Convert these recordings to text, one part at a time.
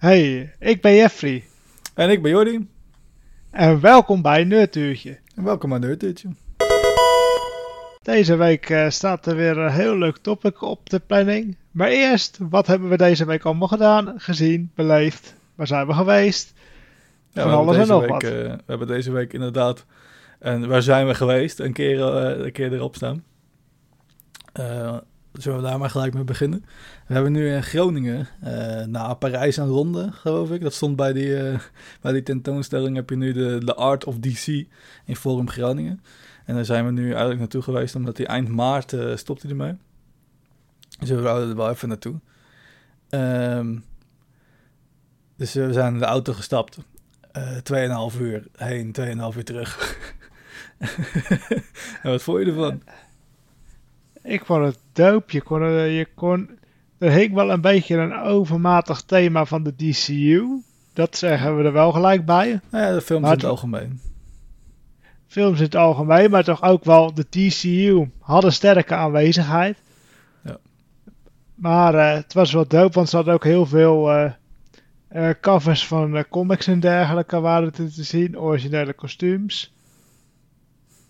Hey, ik ben Jeffrey. En ik ben Jordi. En welkom bij Nerdtuurtje. En welkom bij Nerdtuurtje. Deze week uh, staat er weer een heel leuk topic op de planning. Maar eerst, wat hebben we deze week allemaal gedaan, gezien, beleefd? Waar zijn we geweest? Ja, Van alles en nog week, wat. Uh, we hebben deze week inderdaad, en waar zijn we geweest? Een keer, uh, een keer erop staan. Zullen we daar maar gelijk mee beginnen? We hebben nu in Groningen, uh, naar Parijs en Ronde, geloof ik. Dat stond bij die, uh, bij die tentoonstelling. Heb je nu de, de Art of DC in Forum Groningen. En daar zijn we nu eigenlijk naartoe geweest, omdat hij eind maart uh, stopt hij ermee. Dus we wouden er wel even naartoe. Um, dus we zijn in de auto gestapt. Tweeënhalf uur heen, tweeënhalf uur terug. en wat vond je ervan? Ik vond het dope. Je kon, je kon, er hing wel een beetje een overmatig thema van de DCU. Dat zeggen we er wel gelijk bij. Nou ja, de films in het algemeen. Films in het algemeen, maar toch ook wel de DCU hadden sterke aanwezigheid. Ja. Maar uh, het was wel dope, want ze hadden ook heel veel uh, uh, covers van comics en dergelijke waren te, te zien. Originele kostuums.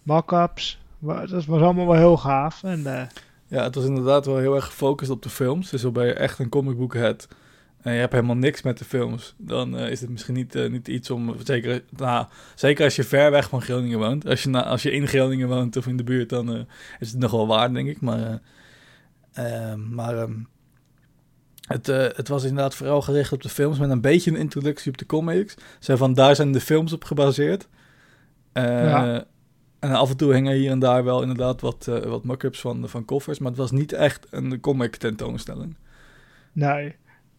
Mock-ups. Dat was allemaal wel heel gaaf. En, uh... Ja, het was inderdaad wel heel erg gefocust op de films. Dus al ben je echt een comicbook head en je hebt helemaal niks met de films, dan uh, is het misschien niet, uh, niet iets om. Zeker, nou, zeker als je ver weg van Groningen woont. Als je, na, als je in Groningen woont of in de buurt, dan is het nog wel waard, denk ik. Maar, maar um, het, het was inderdaad vooral gericht op de films met een beetje een introductie op de comics. Zo van daar zijn de films op gebaseerd. Ja. En af en toe hingen hier en daar wel inderdaad wat, uh, wat mock-ups van, van koffers. Maar het was niet echt een comic tentoonstelling. Nee.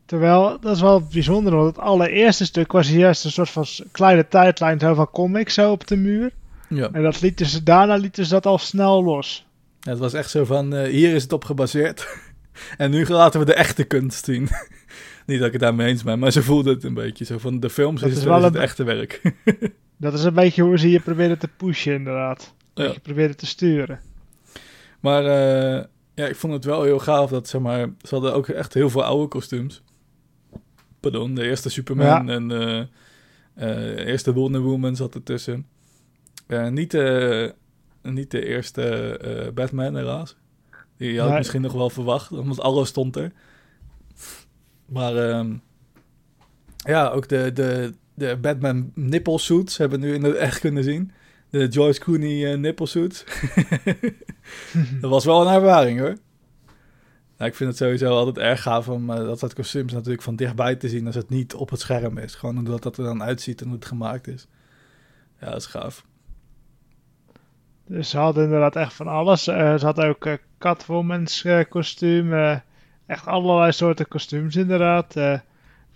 Terwijl, dat is wel bijzonder, want het allereerste stuk was juist een soort van kleine tijdlijn van comics zo op de muur. Ja. En dat lieten ze, daarna lieten ze dat al snel los. Ja, het was echt zo van, uh, hier is het op gebaseerd. en nu laten we de echte kunst zien. Niet dat ik het daarmee eens ben, maar ze voelden het een beetje zo van, de films is, is, wel het echte werk. Dat is een beetje hoe ze je proberen te pushen, inderdaad. Ja. Je proberen te sturen. Maar uh, ja, ik vond het wel heel gaaf dat, zeg maar, ze hadden ook echt heel veel oude kostuums. Pardon, de eerste Superman en uh, uh, de eerste Wonder Woman zat ertussen. niet, de, niet de eerste Batman, helaas. Die had ik misschien nog wel verwacht, omdat alles stond er. Maar uh, ja, ook de, de, de Batman nippelsuits hebben we nu in het echt kunnen zien. De Joyce Clooney uh, nippelsuits. dat was wel een ervaring hoor. Nou, ik vind het sowieso altijd erg gaaf om uh, dat soort kostuums natuurlijk van dichtbij te zien als het niet op het scherm is. Gewoon omdat dat er dan uitziet en hoe het gemaakt is. Ja, dat is gaaf. Dus ze hadden inderdaad echt van alles. Uh, ze hadden ook uh, Catwoman's kostuum. echt allerlei soorten kostuums inderdaad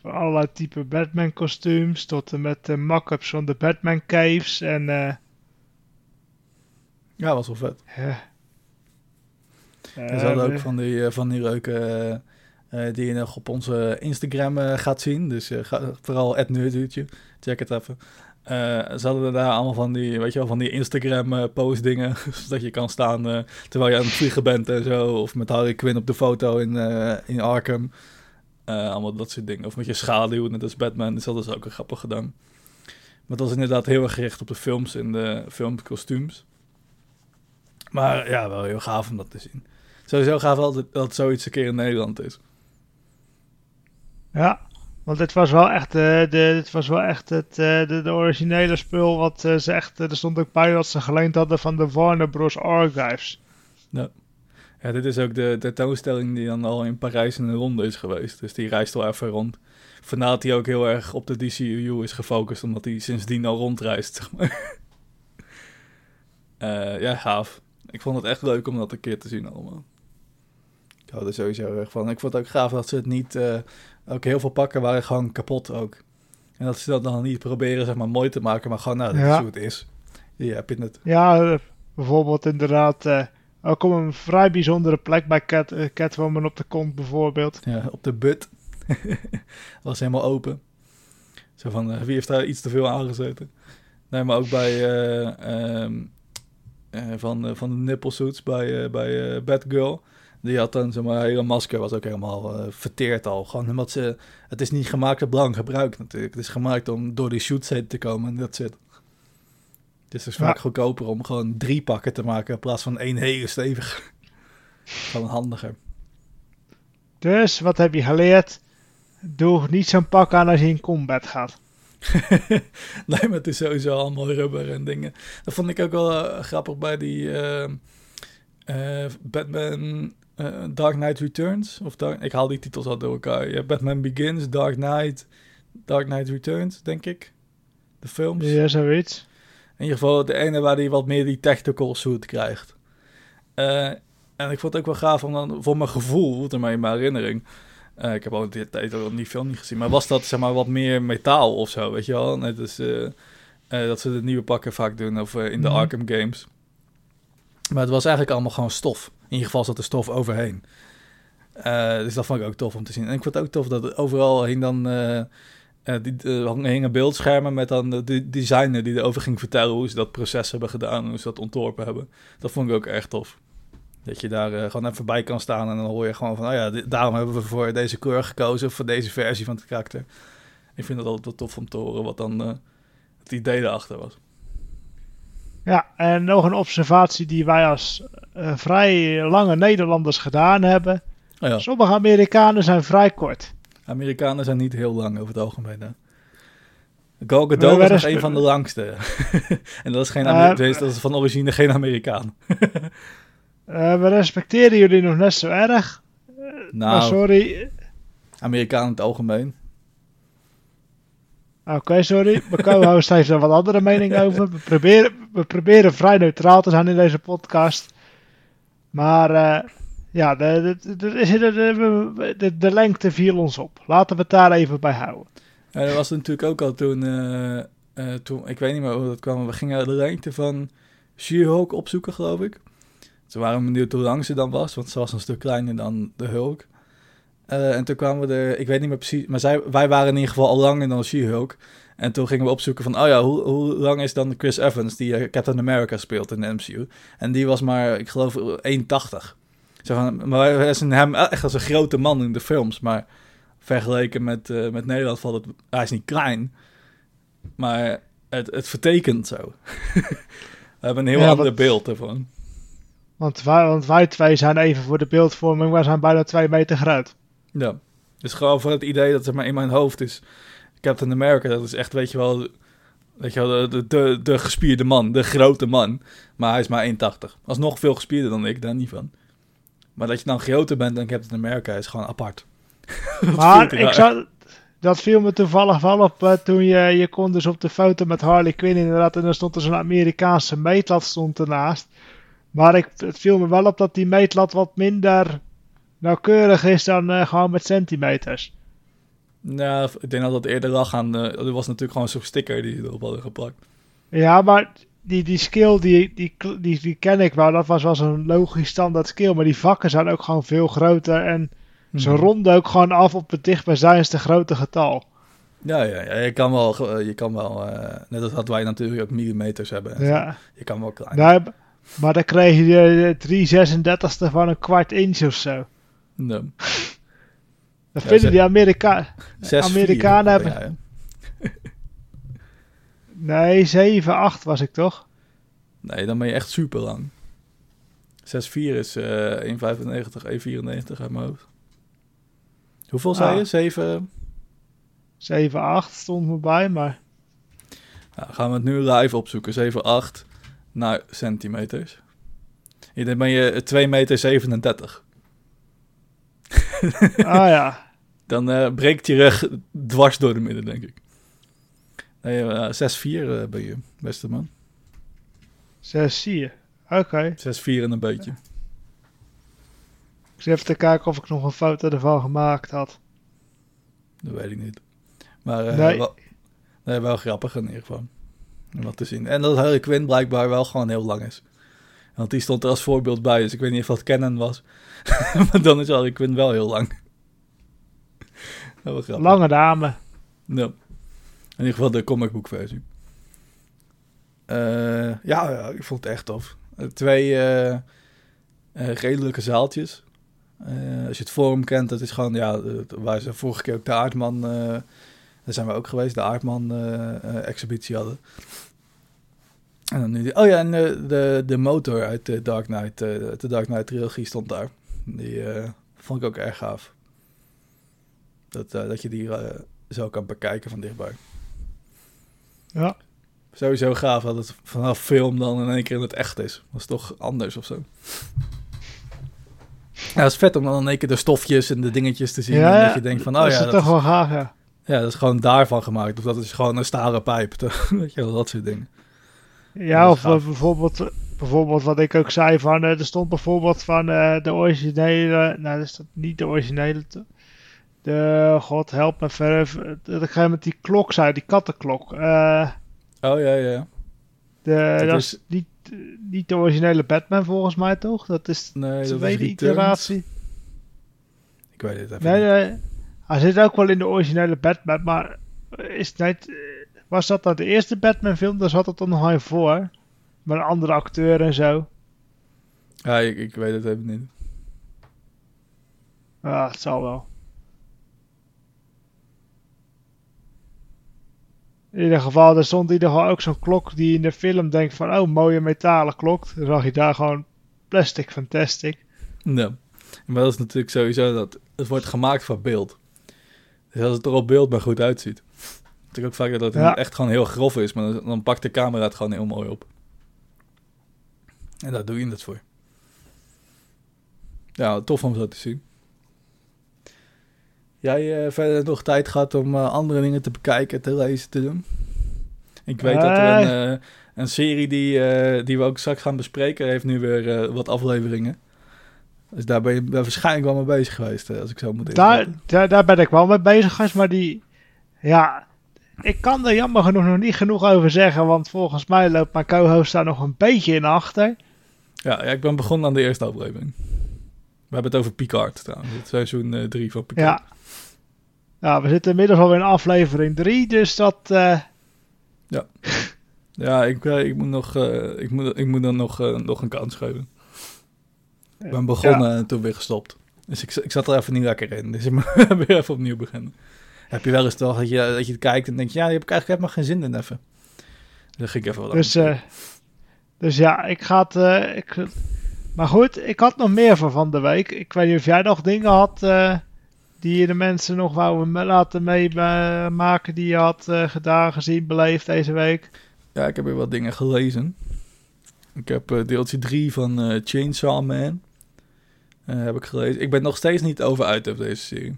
van allerlei type Batman kostuums tot en met de mock-ups van de Batman caves en uh, ja, was wel vet. Ja. en ze hadden ook van die, eh, van die leuke die je nog op onze Instagram gaat zien. Dus ga, vooral het nerduurtje. Check het even. ze hadden daar allemaal van die, weet je wel, van die Instagram post dingen. zodat je kan staan terwijl je aan het vliegen bent en zo. Of met Harley Quinn op de foto in, in Arkham. Uh, allemaal dat soort dingen. Of met je schaduw, net als Batman. Dus dat is ook een grappig gedaan. Maar dat was inderdaad heel erg gericht op de films en de filmkostuums. Maar ja, wel heel gaaf om dat te zien. Sowieso gaaf altijd dat zoiets een keer in Nederland is. Ja, want dit was wel echt, uh, de, dit was wel echt het, uh, de, de, originele spul wat uh, ze echt... er stond ook bij dat ze geleend hadden van de Warner Bros. Archives. Ja. Ja, dit is ook de tentoonstelling die dan al in Parijs en in Londen is geweest. Dus die reist wel even rond. Vandaar dat hij ook heel erg op de DCU is gefocust, omdat hij sindsdien al rondreist, zeg maar. uh, ja, gaaf. Ik vond het echt leuk om dat een keer te zien allemaal. Ik hou er sowieso erg van. Ik vond het ook gaaf dat ze het niet... Uh, ook heel veel pakken waren gewoon kapot ook. En dat ze dat dan niet proberen, zeg maar, mooi te maken, maar gewoon, nou, dat ja. is hoe het is. Ja, heb je het. Ja, bijvoorbeeld inderdaad... Uh ook op een vrij bijzondere plek bij Cat, uh, Catwoman op de kont bijvoorbeeld. Ja, op de but. was helemaal open. Zo van, uh, wie heeft daar iets te veel aangezeten? Nee, maar ook bij... Uh, um, van, van de nipple suits bij, bij Batgirl. Die had dan, zeg maar, hele masker was ook helemaal verteerd al. Gewoon omdat ze, het is niet gemaakt op lang gebruik natuurlijk. Het is gemaakt om door die shoots heen te komen en dat zit. Dus het is vaak goedkoper om gewoon drie pakken te maken in plaats van één hele stevige. Gewoon handiger. Dus, wat heb je geleerd? Doe niet zo'n pak aan als je in combat gaat. nee, maar het is sowieso allemaal rubber en dingen. Dat vond ik ook wel uh, grappig bij die uh, uh, Batman Dark Knight Returns. Of Dark, ik haal die titels al door elkaar. Ja, Batman Begins, Dark Knight, Dark Knight Returns, denk ik. De films. Ja, zoiets. In ieder geval de ene waar hij wat meer die tactical suit krijgt. en ik vond het ook wel gaaf om dan, voor mijn gevoel, in mijn herinnering uh, ik heb al die tijd al niet veel niet gezien. Maar was dat zeg maar wat meer metaal of zo, weet je wel? Net als uh, dat ze de nieuwe pakken vaak doen of in de mhm. Arkham games. Maar het was eigenlijk allemaal gewoon stof. In ieder geval zat er stof overheen. dus dat vond ik ook tof om te zien. En ik vond het ook tof dat overal hing dan... die, hingen beeldschermen met dan de designer die erover ging vertellen hoe ze dat proces hebben gedaan, hoe ze dat ontworpen hebben. Dat vond ik ook echt tof. Dat je daar uh, gewoon even bij kan staan en dan hoor je gewoon van, oh ja, daarom hebben we voor deze kleur gekozen, voor deze versie van het karakter. Ik vind het altijd wel tof om te horen wat dan uh, het idee erachter was. Ja, en nog een observatie die wij als vrij lange Nederlanders gedaan hebben. Oh ja. Sommige Amerikanen zijn vrij kort. Amerikanen zijn niet heel lang over het algemeen. Hè? Gal Gadot is een van de langste. en dat is, geen Amer dat is van origine geen Amerikaan. Uh, we respecteren jullie nog net zo erg. Nou, sorry. Amerikaan in het algemeen. Oké, sorry. Mijn co-host heeft er wat andere mening over. We proberen, we proberen vrij neutraal te zijn in deze podcast. Maar ja, de, de, de, de, lengte viel ons op. Laten we het daar even bij houden. Ja, dat was natuurlijk ook al toen, uh, toen, ik weet niet meer hoe dat kwam, we gingen de lengte van She-Hulk opzoeken, geloof ik. Ze waren benieuwd hoe lang ze dan was, want ze was een stuk kleiner dan de Hulk. Uh, en toen kwamen we er, ik weet niet meer precies, maar zij, wij waren in ieder geval al langer dan She-Hulk. En toen gingen we opzoeken van, oh ja, hoe, hoe lang is dan Chris Evans, die Captain America speelt in de MCU? En die was maar, ik geloof, 1,80. Zo van, maar wij zien hem echt als een grote man in de films, maar vergeleken met, uh, met Nederland valt het, hij is niet klein, maar het, het vertekent zo. we hebben een heel ander beeld ervan. Want wij, want wij twee zijn even voor de beeldvorming, wij zijn bijna twee meter groot. Ja, dus gewoon voor het idee dat het maar in mijn hoofd is. Captain America, dat is echt, weet je wel, weet je wel de, de, de, gespierde man, de grote man. Maar hij is maar 1,80. Alsnog veel gespierder dan ik, daar niet van. Maar dat je dan groter bent dan Captain America is gewoon apart. maar ik zag, dat viel me toevallig wel op uh, toen je, je kon dus op de foto met Harley Quinn inderdaad. En dan stond er zo'n Amerikaanse meetlat stond ernaast. Maar ik, het viel me wel op dat die meetlat wat minder nauwkeurig is dan uh, gewoon met centimeters. Nou, ik denk dat dat eerder lag aan... Uh, er was natuurlijk gewoon zo'n sticker die ze erop hadden geplakt. Ja, maar die, die skill, die, die, die, die ken ik wel. Dat was wel zo'n logisch standaard skill. Maar die vakken zijn ook gewoon veel groter. En ze mhm. ronden ook gewoon af op het dichtbijzijnste grote getal. Ja, ja, ja, je kan wel, je kan wel uh, net als dat wij natuurlijk ook millimeters hebben. Ja. Je kan wel klein. Nou, maar dan kreeg je de 336ste van een kwart inch of zo. Nee. Dat vinden die Amerika Amerikanen hebben. Nee, 7, 8 was ik toch? Nee, dan ben je echt super lang. 6,4 is uh, 1,95, 1,94 uit mijn hoofd. Hoeveel ah. zei je? 7? 7, 8 stond me bij, maar... Nou, gaan we het nu live opzoeken. 7, 8 naar centimeters. Dan ben je 2 meter 37. Ah ja. Dan uh, breekt je rug dwars door de midden, denk ik. Nee, uh, 6-4 uh, ben je, beste man. 6-4, oké. Okay. 6-4 en een beetje. Ik zit even te kijken of ik nog een foto ervan gemaakt had. Dat weet ik niet. Maar uh, nee. Wel, nee, wel grappig in ieder geval wat te zien. En dat Harley Quinn blijkbaar wel gewoon heel lang is. Want die stond er als voorbeeld bij, dus ik weet niet of dat kennen was. maar dan is Harley Quinn wel heel lang. Lange dame. Ja. Ieder geval de comicboekversie. Uh, ja, ja, ik vond het echt tof. Twee uh, redelijke zaaltjes. als je het forum kent, dat is gewoon, ja, waar ze vorige keer ook de Aardman, daar zijn we ook geweest, de Aardman-exhibitie hadden. En dan nu oh ja, en de, de, de motor uit de Dark Knight, de Dark Knight trilogie stond daar. Die vond ik ook erg gaaf. Dat, dat je die zo kan bekijken van dichtbij. Ja. Sowieso gaaf dat het vanaf film dan in één keer in het echt is. Dat is toch anders of zo. Ja, het is vet om dan in één keer de stofjes en de dingetjes te zien. Ja, en dat je denkt van, oh ja, dat is toch wel gaaf, ja. Ja, dat is gewoon daarvan gemaakt. Of dat is gewoon een stalen pijp. Weet je wel, dat soort dingen. Ja, of bijvoorbeeld, bijvoorbeeld wat ik ook zei van, uh, er stond bijvoorbeeld van uh, de originele, nou dat is dat niet de originele, de, god help me verder, dat ik ga met die klok zei, die kattenklok. Uh, oh ja, ja. De, dat, is niet, niet de originele Batman volgens mij toch? Dat is nee, de tweede iteratie. Ik weet het even nee, nee, hij zit ook wel in de originele Batman, maar is het niet, was dat dan de eerste Batman film? Daar zat het dan nog voor. Met een andere acteur en zo. Ja, ik, ik weet het even niet. Ja, het zal wel. In ieder geval, er stond in ieder geval ook zo'n klok die in de film denkt van, oh, mooie metalen klok. Dan zag je daar gewoon plastic fantastic. Ja, maar dat is natuurlijk sowieso dat het wordt gemaakt van beeld. Dus als het er op beeld maar goed uitziet. Natuurlijk ook vaak dat het echt gewoon heel grof is, maar dan, dan, pakt de camera het gewoon heel mooi op. En daar doe je het voor. Ja, tof om zo te zien jij uh, verder nog tijd gehad om uh, andere dingen te bekijken, te lezen, te doen? Ik weet dat er een, uh, een serie die, die we ook straks gaan bespreken, heeft nu weer wat afleveringen. Dus daar ben je waarschijnlijk wel mee bezig geweest, als ik zo moet daar, daar, daar, ben ik wel mee bezig geweest, maar die... Ja, ik kan er jammer genoeg nog niet genoeg over zeggen, want volgens mij loopt mijn co-host daar nog een beetje in achter. Ja, ja, ik ben begonnen aan de eerste aflevering. We hebben het over Picard trouwens, het seizoen 3 van Picard. Ja, ja, we zitten inmiddels alweer in aflevering 3, dus dat... Uh... Ja. Ja, ik, uh, ik, moet nog, uh, ik, moet, ik moet dan nog, nog een kans geven. Ik ben begonnen ja. en toen weer gestopt. Dus ik, ik zat er even niet lekker in. Dus ik moet weer even opnieuw beginnen. Heb je wel eens toch dat je, dat je het kijkt en denk je... Ja, je hebt eigenlijk helemaal geen zin in even. Dan ging ik even wat dus, dus ja, ik ga het... ik, maar goed, ik had nog meer van van de week. Ik weet niet of jij nog dingen had die je de mensen nog wou laten meemaken die je had uh, gedaan, gezien, beleefd deze week? Ja, ik heb weer wat dingen gelezen. Ik heb uh, deeltje 3 van uh, Chainsaw Man. heb ik gelezen. Ik ben nog steeds niet over uit op deze serie.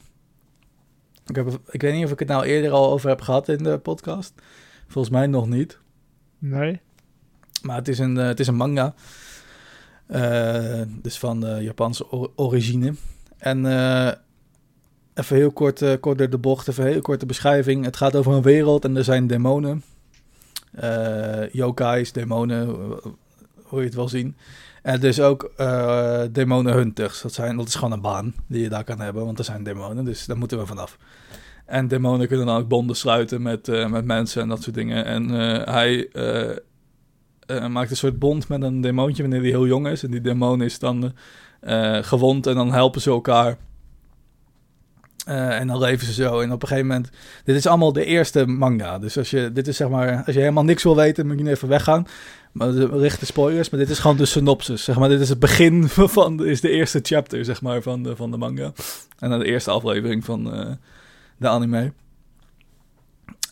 Ik, heb, ik weet niet of ik het nou eerder al over heb gehad in de podcast. Volgens mij nog niet. Nee. Maar het is een, het is een manga. dus van Japanse origine. En Even heel kort, uh, door de bocht, even heel korte beschrijving. Het gaat over een wereld en er zijn demonen. Uh, yokai's, demonen, hoe je het wel zien. En dus ook uh, demonen hunters. Dat, zijn, dat is gewoon een baan die je daar kan hebben, want er zijn demonen, dus daar moeten we vanaf. En demonen kunnen dan ook bonden sluiten met, met mensen en dat soort dingen. En hij maakt een soort bond met een demoontje wanneer hij heel jong is. En die demon is dan gewond en dan helpen ze elkaar uh, en dan leven ze zo. En op een gegeven moment. Dit is allemaal de eerste manga. Dus als je, dit is zeg maar, als je helemaal niks wil weten, moet je nu even weggaan. Maar richte spoilers. Maar dit is gewoon de synopsis. Zeg maar, dit is het begin van. Is de eerste chapter, zeg maar, van de, van de manga. En dan de eerste aflevering van uh, de anime.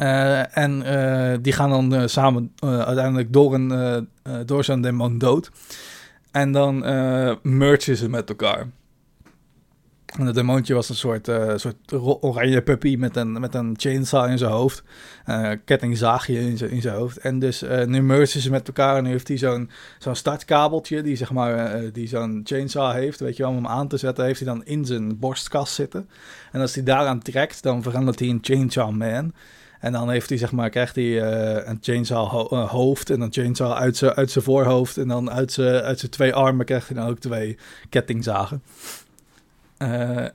Uh, en die gaan dan samen uiteindelijk door, een, door zo'n demon dood. En dan mergen ze met elkaar. En het demoontje was een soort, uh, soort oranje puppy met een, met een chainsaw in zijn hoofd. Uh, kettingzaagje in zijn, in zijn hoofd. En dus uh, nu mergen ze met elkaar en nu heeft hij zo'n zo'n startkabeltje die, zeg maar, die zo'n chainsaw heeft. Weet je wel, om hem aan te zetten, heeft hij dan in zijn borstkast zitten. En als hij daaraan trekt, dan verandert hij in Chainsaw Man. En dan heeft hij, zeg maar, krijgt hij een chainsaw ho hoofd en een chainsaw uit zijn voorhoofd. En dan uit zijn twee armen krijgt hij dan ook twee kettingzagen. Uh,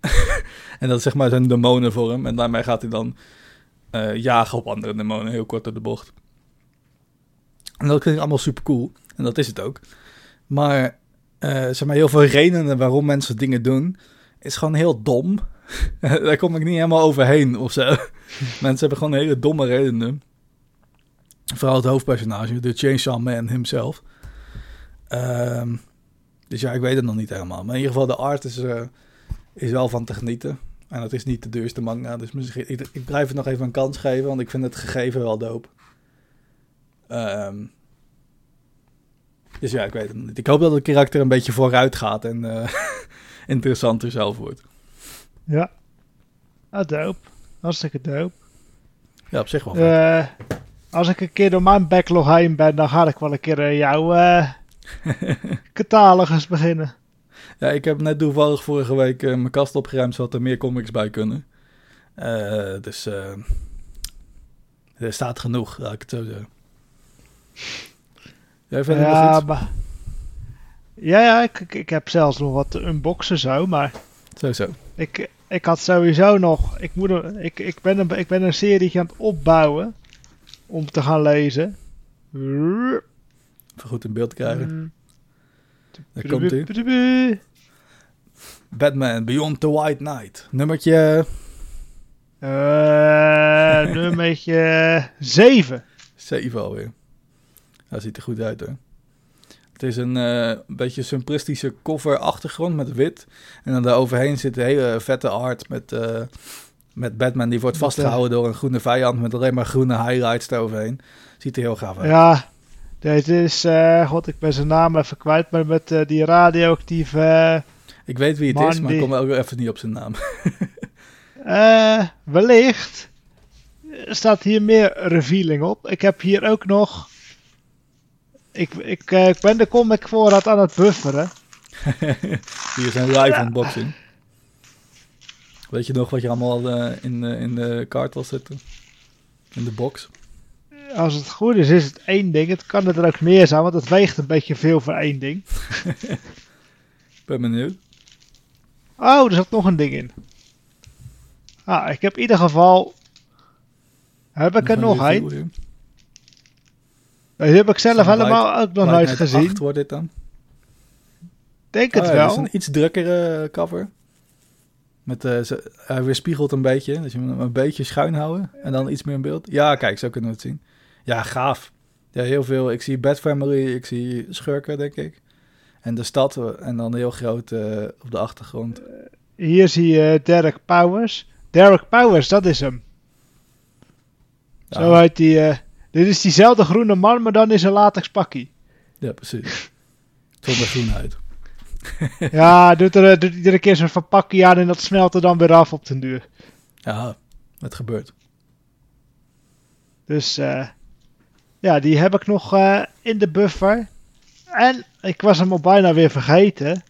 en dat is zeg maar zijn demonenvorm. En daarmee gaat hij dan uh, jagen op andere demonen, heel kort door de bocht. En dat klinkt allemaal super cool. En dat is het ook. Maar zeg maar, heel veel redenen waarom mensen dingen doen, is gewoon heel dom. Daar kom ik niet helemaal overheen of zo. mensen hebben gewoon hele domme redenen. Vooral het hoofdpersonage, de Chainsaw Man himself. Um, dus ja, ik weet het nog niet helemaal. Maar in ieder geval, de art is, uh, is wel van te genieten. En het is niet de duurste manga. Dus misschien, ik, ik blijf het nog even een kans geven, want ik vind het gegeven wel dope. Um, dus ja, ik weet het niet. Ik hoop dat het karakter een beetje vooruit gaat en uh, interessanter zelf wordt. Ja, ah, dope. Hartstikke dope. Ja, op zich wel. Uh, als ik een keer door mijn backlog heen ben, dan ga ik wel een keer jouw catalogus beginnen. Ja, ik heb net toevallig vorige week uh, mijn kast opgeruimd, zodat er meer comics bij kunnen. Uh, dus uh, er staat genoeg, laat ik het zo zeggen. Jij vindt ja, maar... Ja, ja ik, ik, heb zelfs nog wat te unboxen zo, maar... Zo, zo. Ik, ik had sowieso nog... Ik, moet een, ik, ik, ben een, ik ben een serie aan het opbouwen om te gaan lezen. Even goed in beeld krijgen. Mm. Daar komt hij. Batman Beyond the White Knight. Nummertje... Uh, nummertje 7. 7 alweer. Dat ziet er goed uit hoor. Het is een uh, beetje simplistische cover-achtergrond met wit. En dan daaroverheen zit een hele vette art met, uh, met Batman die wordt vastgehouden door een groene vijand met alleen maar groene highlights eroverheen. Ziet er heel gaaf uit. Ja, dit is, uh, god, ik ben zijn naam even kwijt, maar met uh, die radioactieve. Uh, ik weet wie het is, maar ik kom ook even niet op zijn naam. uh, wellicht staat hier meer revealing op. Ik heb hier ook nog. Ik, ik, ik ben de comic voorraad aan het bufferen. hier zijn live unboxing. Weet je nog wat je allemaal in, in de kaart wil zetten? In de box? Als het goed is, is het één ding. Het kan er ook meer zijn, want het weegt een beetje veel voor één ding. ben benieuwd. Oh, er zat nog een ding in. Ah, ik heb in ieder geval... Heb ik er nog een? Heb ik zelf helemaal ook nog nooit gezien. Wat wordt dit dan? Denk het oh wel. Het is een iets drukkere cover. Met, uh, hij weerspiegelt een beetje, dus je moet hem een beetje schuin houden en dan iets meer in beeld. Ja, kijk, zo kunnen we het zien. Ja, gaaf. Ja, heel veel. Ik zie Bad Family, ik zie schurken, denk ik. En de stad en dan heel groot uh, op de achtergrond. Hier zie je Derek Powers. Derek Powers, dat is hem. Ja. Zo heet die. Uh, dit is diezelfde groene man, maar dan is een latex pakkie. Ja, precies. Zonder groenheid. ja, doet er, doet iedere keer zo'n verpakkie aan en dat smelt er dan weer af op den duur. Ja, het gebeurt. Dus uh, ja, die heb ik nog uh, in de buffer. En ik was hem al bijna weer vergeten.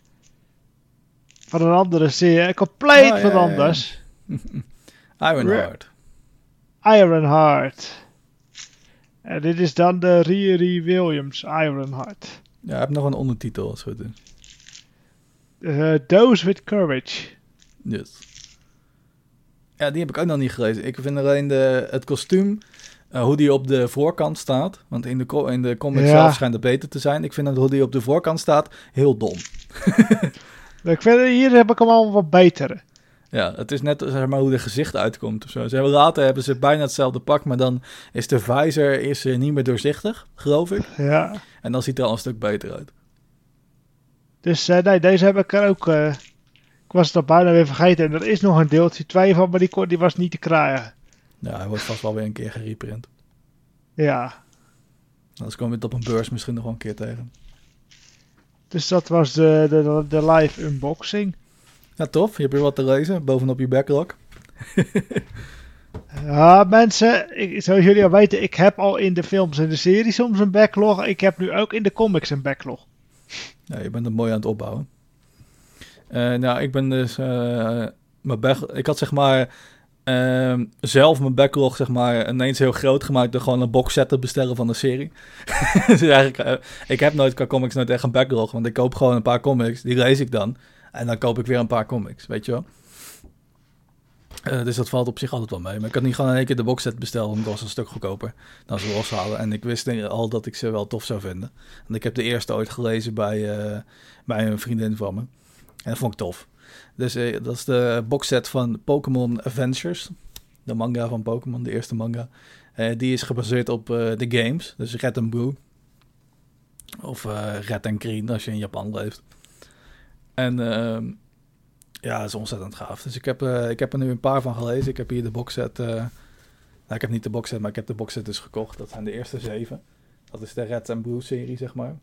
Van een andere serie. Compleet oh, ja, van anders. Ironheart. Ironheart. En dit is dan de Riri Williams Ironheart. Ja, ik heb nog een ondertitel als we doen. Uh, Dose with Courage. Yes. Ja, die heb ik ook nog niet gelezen. Ik vind alleen de, het kostuum uh, hoe die op de voorkant staat. Want in de, in de comic zelf schijnt het beter te zijn. Ik vind dat hoe die op de voorkant staat heel dom. ik vind, hier heb ik hem al wat beter. Ja, het is net zeg maar, hoe de gezicht uitkomt of zo. Ze hebben, later hebben ze bijna hetzelfde pak, maar dan is de visor is, niet meer doorzichtig, geloof ik. Ja. En dan ziet er al een stuk beter uit. Dus uh, nee, deze heb ik er ook... Uh, ik was het al bijna weer vergeten. En er is nog een deeltje 2 van, maar die, die was niet te krijgen. Ja, hij wordt vast wel weer een keer gereprint. Ja. Anders komen we het op een beurs misschien nog wel een keer tegen. Dus dat was de, de, de live unboxing. Ja, tof. Je hebt weer wat te lezen bovenop je backlog. ja, mensen, ik, zoals jullie al weten, ik heb al in de films en de series soms een backlog. Ik heb nu ook in de comics een backlog. Ja, je bent het mooi aan het opbouwen. Uh, nou, ik ben dus. Uh, mijn ik had zeg maar Ehm, zelf mijn backlog, zeg maar, ineens heel groot gemaakt door gewoon een box set te bestellen van de serie. dus eigenlijk, uh, ik heb nooit qua comics nooit echt een backlog, want ik koop gewoon een paar comics, die lees ik dan. En dan koop ik weer een paar comics, weet je wel. Uh, dus dat valt op zich altijd wel mee. Maar ik had niet gewoon in één keer de boxset besteld, want dat was een stuk goedkoper dan ze loshalen. En ik wist al dat ik ze wel tof zou vinden. En ik heb de eerste ooit gelezen bij, uh, bij een vriendin van me. En dat vond ik tof. Dus uh, dat is de boxset van Pokémon Adventures. De manga van Pokémon, de eerste manga. die is gebaseerd op de games. Dus Red and Blue. Of Red and Green als je in Japan leeft. En ehm, ja, dat is ontzettend gaaf. Dus ik heb, ik heb er nu een paar van gelezen. Ik heb hier de boxset. Nou, ik heb niet de boxset, maar ik heb de boxset dus gekocht. Dat zijn de eerste zeven. Dat is de Red and Blue serie, zeg maar.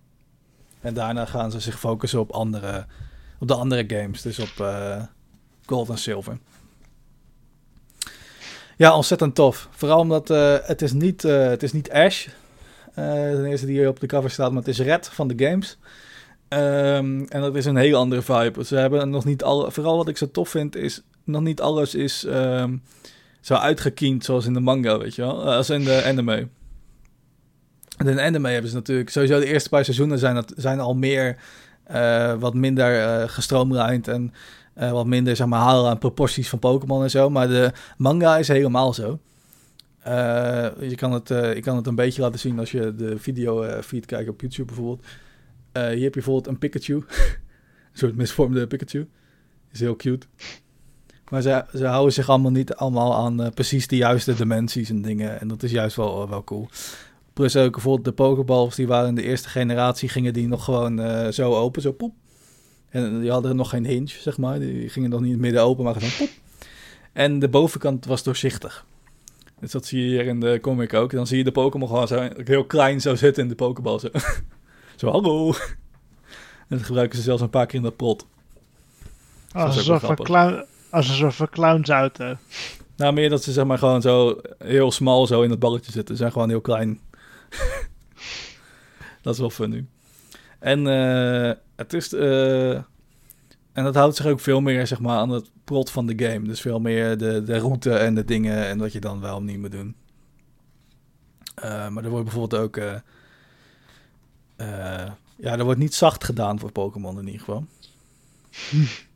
En daarna gaan ze zich focussen op, andere, op de andere games. Dus op uh, Gold en Silver. Ja, ontzettend tof. Vooral omdat het, is niet, het is niet Ash. de eerste die hier op de cover staat, maar het is Red van de games. Um, en dat is een hele andere vibe. Ze hebben nog niet al. Vooral wat ik zo tof vind, is nog niet alles is um, zo uitgekiend zoals in de manga, weet je wel. Als in de anime. En in de anime hebben ze natuurlijk. Sowieso de eerste paar seizoenen zijn, dat, zijn al meer. Uh, wat minder uh, gestroomlijnd en uh, wat minder zeg maar, halen aan proporties van Pokémon en zo. Maar de manga is helemaal zo. je, kan het, je kan het een beetje laten zien als je de video feed kijkt op YouTube bijvoorbeeld. Hier heb je bijvoorbeeld een Pikachu. een soort misvormde Pikachu. Is heel cute. Maar ze, ze houden zich allemaal niet allemaal aan precies de juiste dimensies en dingen. En dat is juist wel, wel cool. Plus ook bijvoorbeeld de Pokeballs, die waren in de eerste generatie, gingen die nog gewoon uh, zo open, zo poep. En die hadden nog geen hinge, zeg maar. Die gingen nog niet in het midden open, maar gewoon poep. En de bovenkant was doorzichtig. Dus dat zie je hier in de comic ook. Dan zie je de Pokémon gewoon zo heel klein zo zitten in de Pokeball. Zo. Zo, hallo. En dat gebruiken ze zelfs een paar keer in dat plot. Als een, soort van clown, als een soort van clownsauto. Nou, meer dat ze zeg maar gewoon zo heel smal zo in het balletje zitten. Ze zijn gewoon heel klein. dat is wel fun nu. En uh, het is... Uh, en dat houdt zich ook veel meer zeg maar, aan het plot van de game. Dus veel meer de, de route en de dingen en wat je dan wel niet moet doen. Uh, maar er wordt bijvoorbeeld ook ja, er wordt niet zacht gedaan voor Pokémon in ieder geval.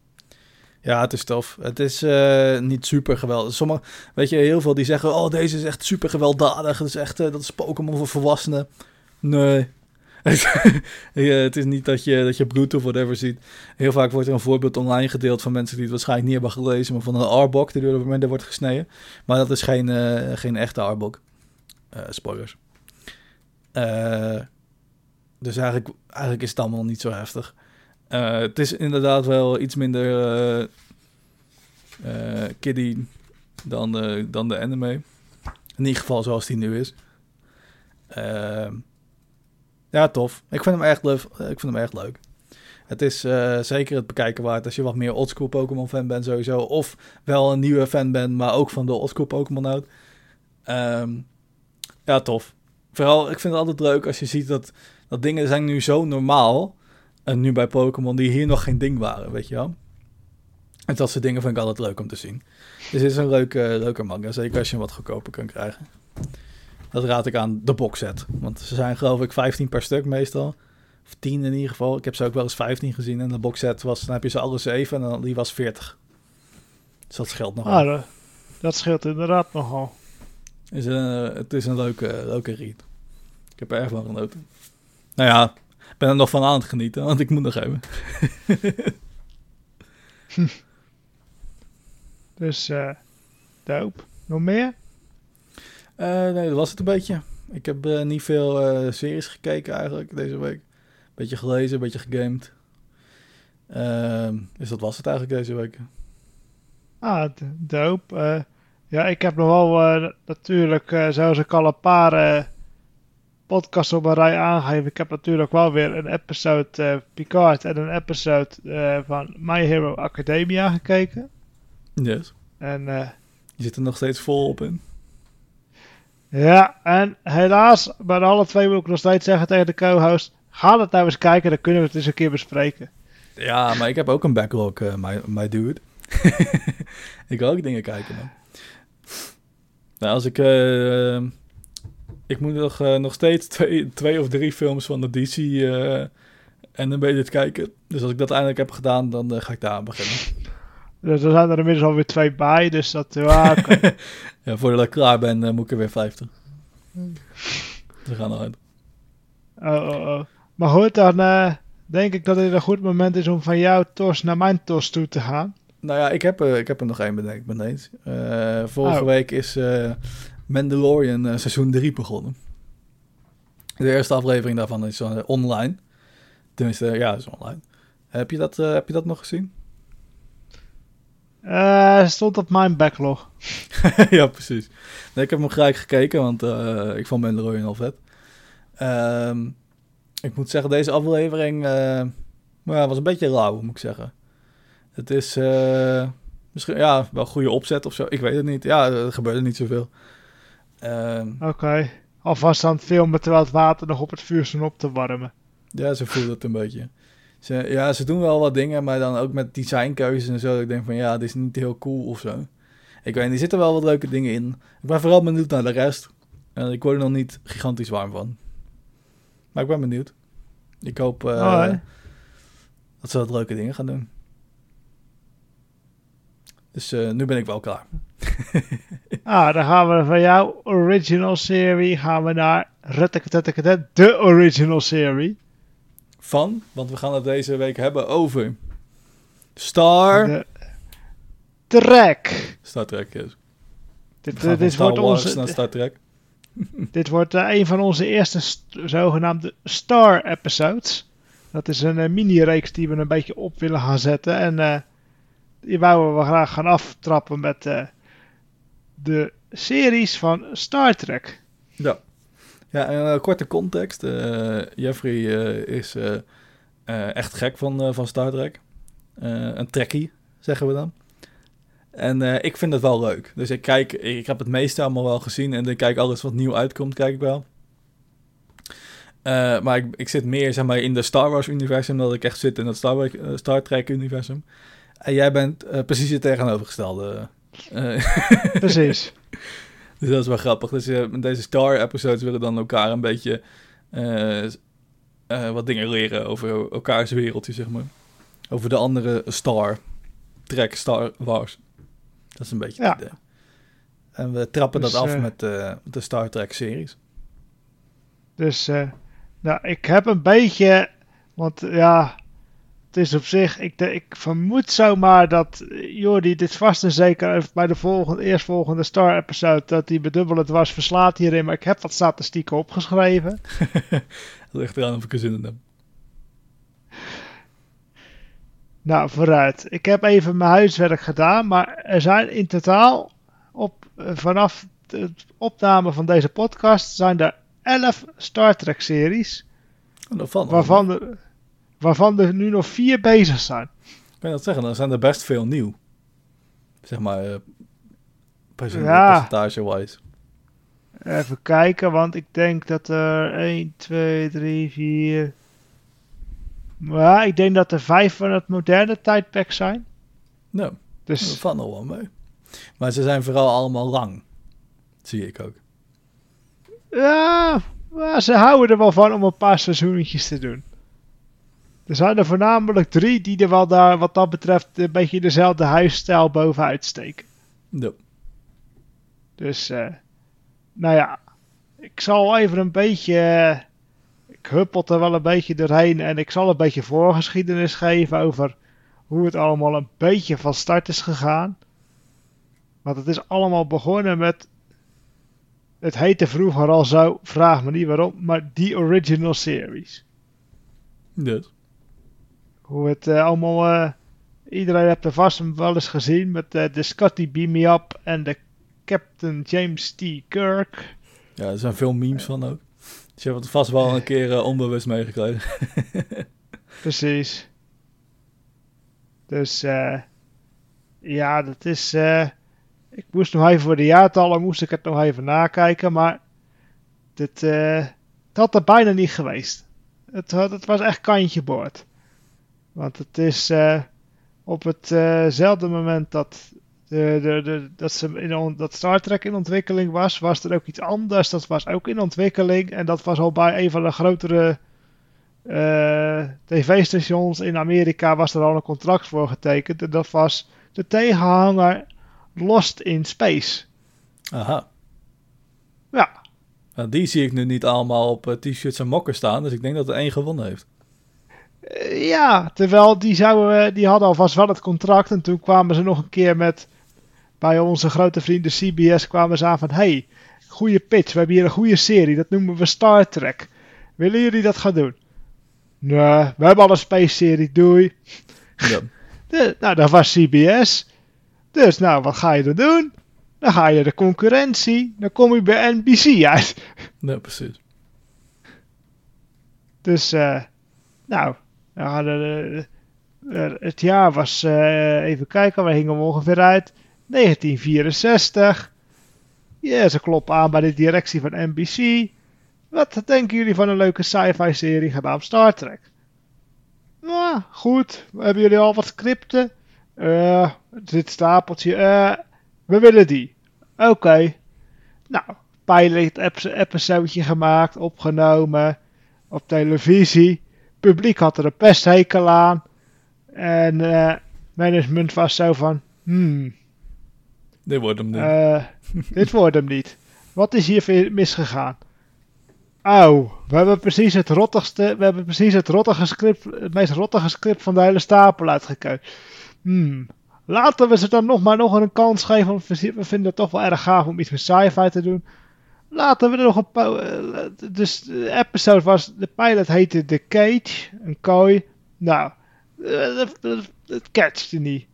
Ja, het is tof. Het is uh, niet super geweldig. Sommige, weet je, heel veel die zeggen: Oh, deze is echt super gewelddadig. Dat is echt, uh, dat is Pokémon voor volwassenen. Nee. het is niet dat je, dat je bloed of whatever ziet. Heel vaak wordt er een voorbeeld online gedeeld van mensen die het waarschijnlijk niet hebben gelezen, maar van een Arbok die door de wordt gesneden. Maar dat is geen, uh, geen echte Arbok. spoilers. Eh dus eigenlijk, eigenlijk is het allemaal niet zo heftig. Uh, het is inderdaad wel iets minder uh, kiddie dan de, dan de anime. In ieder geval zoals die nu is. Ehm, ja, tof. Ik vind hem echt leuk. Ik vind hem echt leuk. Het is zeker het bekijken waard als je wat meer oldschool Pokémon fan bent sowieso. Of wel een nieuwe fan bent, maar ook van de oldschool Pokémon houdt. Um, ja, tof. Vooral, ik vind het altijd leuk als je ziet dat dat dingen zijn nu zo normaal. En nu bij Pokémon die hier nog geen ding waren, weet je wel. En dat soort dingen vind ik altijd leuk om te zien. Dus dit is een leuke, leuke manga. Zeker als je hem wat goedkoper kunt krijgen. Dat raad ik aan de boxset. Want ze zijn geloof ik 15 per stuk meestal. Of 10 in ieder geval. Ik heb ze ook wel eens 15 gezien. En de boxset was, dan heb je ze alle 7 en dan, die was 40. Dus dat scheelt nogal. Ah, dat scheelt inderdaad nogal. Is een, het is een leuke, leuke read. Ik heb er erg van genoten. Nou ja, ben er nog van aan het genieten, want ik moet nog even. dus, uh, dope. Nog meer? Uh, nee, dat was het een beetje. Ik heb uh, niet veel uh, series gekeken eigenlijk deze week. Beetje gelezen, beetje gegamed. Ehm, dus dat was het eigenlijk deze week. Ah, dope. ja, ik heb nog wel natuurlijk, zoals ik al een paar podcast op een rij aangeven. Ik heb natuurlijk wel weer een episode uh, Picard en een episode uh, van My Hero Academia gekeken. Yes. En, uh, Je zit er nog steeds vol op in. Ja, en helaas, bij alle twee wil ik nog steeds zeggen tegen de co-host: ga het nou eens kijken, dan kunnen we het eens een keer bespreken. Ja, maar ik heb ook een backlog, uh, my, my dude. ik wil ook dingen kijken, man. Nou, als ik ik moet nog, uh, nog steeds twee, twee of drie films van de DC uh, en een beetje kijken. Dus als ik dat eindelijk heb gedaan, dan uh, ga ik daar aan beginnen. Dus er zijn er inmiddels alweer twee bij, dus dat... Ja, ja voordat ik klaar ben, moet ik er weer 50. Ze gaan eruit. Oh, oh, oh. Maar goed, dan denk ik dat dit een goed moment is om van jouw tos naar mijn tos toe te gaan. Nou ja, ik heb, ik heb er nog één bedenkt, ben eens. vorige oh. week is Mandalorian seizoen 3 begonnen. De eerste aflevering daarvan is online. Tenminste, ja, is online. Heb je dat, heb je dat nog gezien? Stond op mijn backlog. ja, precies. Nee, ik heb hem gelijk gekeken, want ik vond Mandalorian al vet. Uh, ik moet zeggen, deze aflevering uh, was een beetje lauw, moet ik zeggen. Het is misschien ja, wel een goede opzet of zo. Ik weet het niet. Ja, er gebeurde niet zoveel. Ehm, Oké. Okay. Alvast aan het filmen terwijl het water nog op het vuur stond op te warmen. Ja, zo voelt het een beetje. Ze, ja, ze doen wel wat dingen, maar dan ook met designkeuzes en zo. Dat ik denk van ja, dit is niet heel cool of zo. Ik weet niet, er zitten wel wat leuke dingen in. Ik ben vooral benieuwd naar de rest. En ik word er nog niet gigantisch warm van. Maar ik ben benieuwd. Ik hoop uh, dat ze wat leuke dingen gaan doen. Dus uh, nu ben ik wel klaar. ah, dan gaan we van jouw original serie gaan we naar de original serie van, want we gaan het deze week hebben over Star Trek. Star Trek, yes. Dit, dit wordt onze, naar Star Trek. dit wordt uh, een van onze eerste zogenaamde Star episodes. Dat is een uh, mini-reeks die we een beetje op willen gaan zetten. En die wouden we graag gaan aftrappen met de series van Star Trek. Ja. Ja, een uh, korte context. Uh, Jeffrey is echt gek van, van Star Trek. een trekkie, zeggen we dan. En ik vind het wel leuk. Dus ik kijk, ik heb het meeste allemaal wel gezien. En ik kijk alles wat nieuw uitkomt, kijk ik wel. maar ik, zit meer zeg maar, in de Star Wars-universum dan ik echt zit in het Star, Star Trek-universum. En jij bent precies het tegenovergestelde. precies. Dus dat is wel grappig. Dus uh, deze Star-episodes willen dan elkaar een beetje wat dingen leren over elkaars wereldje, zeg maar. Over de andere Star, Trek, Star Wars. Dat is een beetje ja. het idee. En we trappen dus, dat af met de Star Trek-series. Dus, nou, ik heb een beetje, want ja, het is op zich, ik, ik vermoed zomaar dat Jordi dit vast en zeker bij de volgende, eerstvolgende Star-episode, dat hij bedubbel het was, verslaat hierin. Maar ik heb wat statistieken opgeschreven. dat ligt eraan of ik er zin in heb. Nou, vooruit. Ik heb even mijn huiswerk gedaan, maar er zijn in totaal op, vanaf de opname van deze podcast zijn er 11 Star Trek series. Oh, waarvan er waarvan er nu nog vier bezig zijn. Ik kan dat zeggen, dan zijn er best veel nieuw. Zeg maar, uh, percentage-wise. Even kijken, want ik denk dat er 1, 2, 3, 4... Ja, ik denk dat er vijf van het moderne tijdperk zijn. Nou, dus... dat valt nog wel mee. Maar ze zijn vooral allemaal lang. zie ik ook. Ja, maar ze houden er wel van om een paar seizoenetjes te doen. Er zijn er voornamelijk drie die er wel daar, wat dat betreft, een beetje dezelfde huisstijl bovenuit steken. Ja. Dus, uh, nou ja, ik zal even een beetje. Uh, ik huppel er wel een beetje doorheen en ik zal een beetje voorgeschiedenis geven over hoe het allemaal een beetje van start is gegaan. Want het is allemaal begonnen met. Het heette vroeger al zo, vraag me niet waarom, maar die original series. Dus hoe het uh, allemaal. Uh, iedereen heeft er vast wel eens gezien met uh, de Scotty Beam Me Up en de Captain James T. Kirk. Ja, er zijn veel memes van ook. Dus je hebt het vast wel een keer onbewust meegekregen. Precies. Dus ja, dat is. ik moest nog even voor de jaartallen moest ik het nog even nakijken, maar dit, het had er bijna niet geweest. Het, het was echt kantje boord. Want het is uh, op hetzelfde uh moment dat, de, de, de, dat, ze in dat Star Trek in ontwikkeling was, was er ook iets anders. Dat was ook in ontwikkeling. En dat was al bij een van de grotere uh, tv-stations in Amerika was er al een contract voor getekend. En dat was de tegenhanger Lost in Space. Aha. Ja. Nou, die zie ik nu niet allemaal op eh, t-shirts en mokken staan, dus ik denk dat er één gewonnen heeft. Uh, ja, terwijl die, zouden, die hadden alvast wel het contract en toen kwamen ze nog een keer met, bij onze grote vrienden CBS kwamen ze aan van, hey, goede pitch, we hebben hier een goede serie, dat noemen we Star Trek. Willen jullie dat gaan doen? Nee, we hebben al een space serie, doei. Ja. De, nou, dat was CBS. Dus nou, wat ga je dan doen? Dan ga je de concurrentie, dan kom je bij NBC uit. Ja, precies. Dus, uh, nou, uh, het jaar was, uh, even kijken, waar hingen we ongeveer uit? 1964. Ja, ze kloppen aan bij de directie van NBC. Wat denken jullie van een leuke sci-fi serie gedaan Star Trek? Nou, goed. Hebben jullie al wat scripten? Uh, dit stapeltje. Uh, we willen die. Oké. Nou, pilot episode gemaakt, opgenomen op televisie. Publiek had er een pesthekel aan. En uh, management was zo van, hmm. Dit wordt hem niet. dit wordt hem niet. Wat is hier misgegaan? Oh, we hebben precies het rottigste, we hebben precies het rottige script, het meest rottige script van de hele stapel uitgekozen. Hmm. Laten we ze dan nog maar nog een kans geven, want we vinden het toch wel erg gaaf om iets met sci-fi te doen. Laten we er nog een uh, Dus de episode was, de pilot heette The Cage, een kooi. Nou, het catchte niet.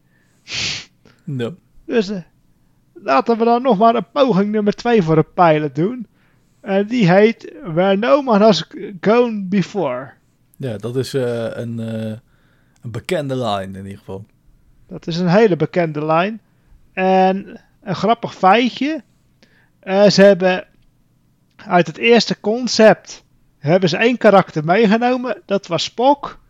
No. Dus uh, laten we dan nog maar een poging nummer 2 voor de pilot doen. En die heet Where No Man Has Gone Before. Ja, dat is uh, een, uh, een bekende line in ieder geval. Dat is een hele bekende line. En een grappig feitje. Uh, ze hebben uit het eerste concept hebben ze één karakter meegenomen. Dat was Spock.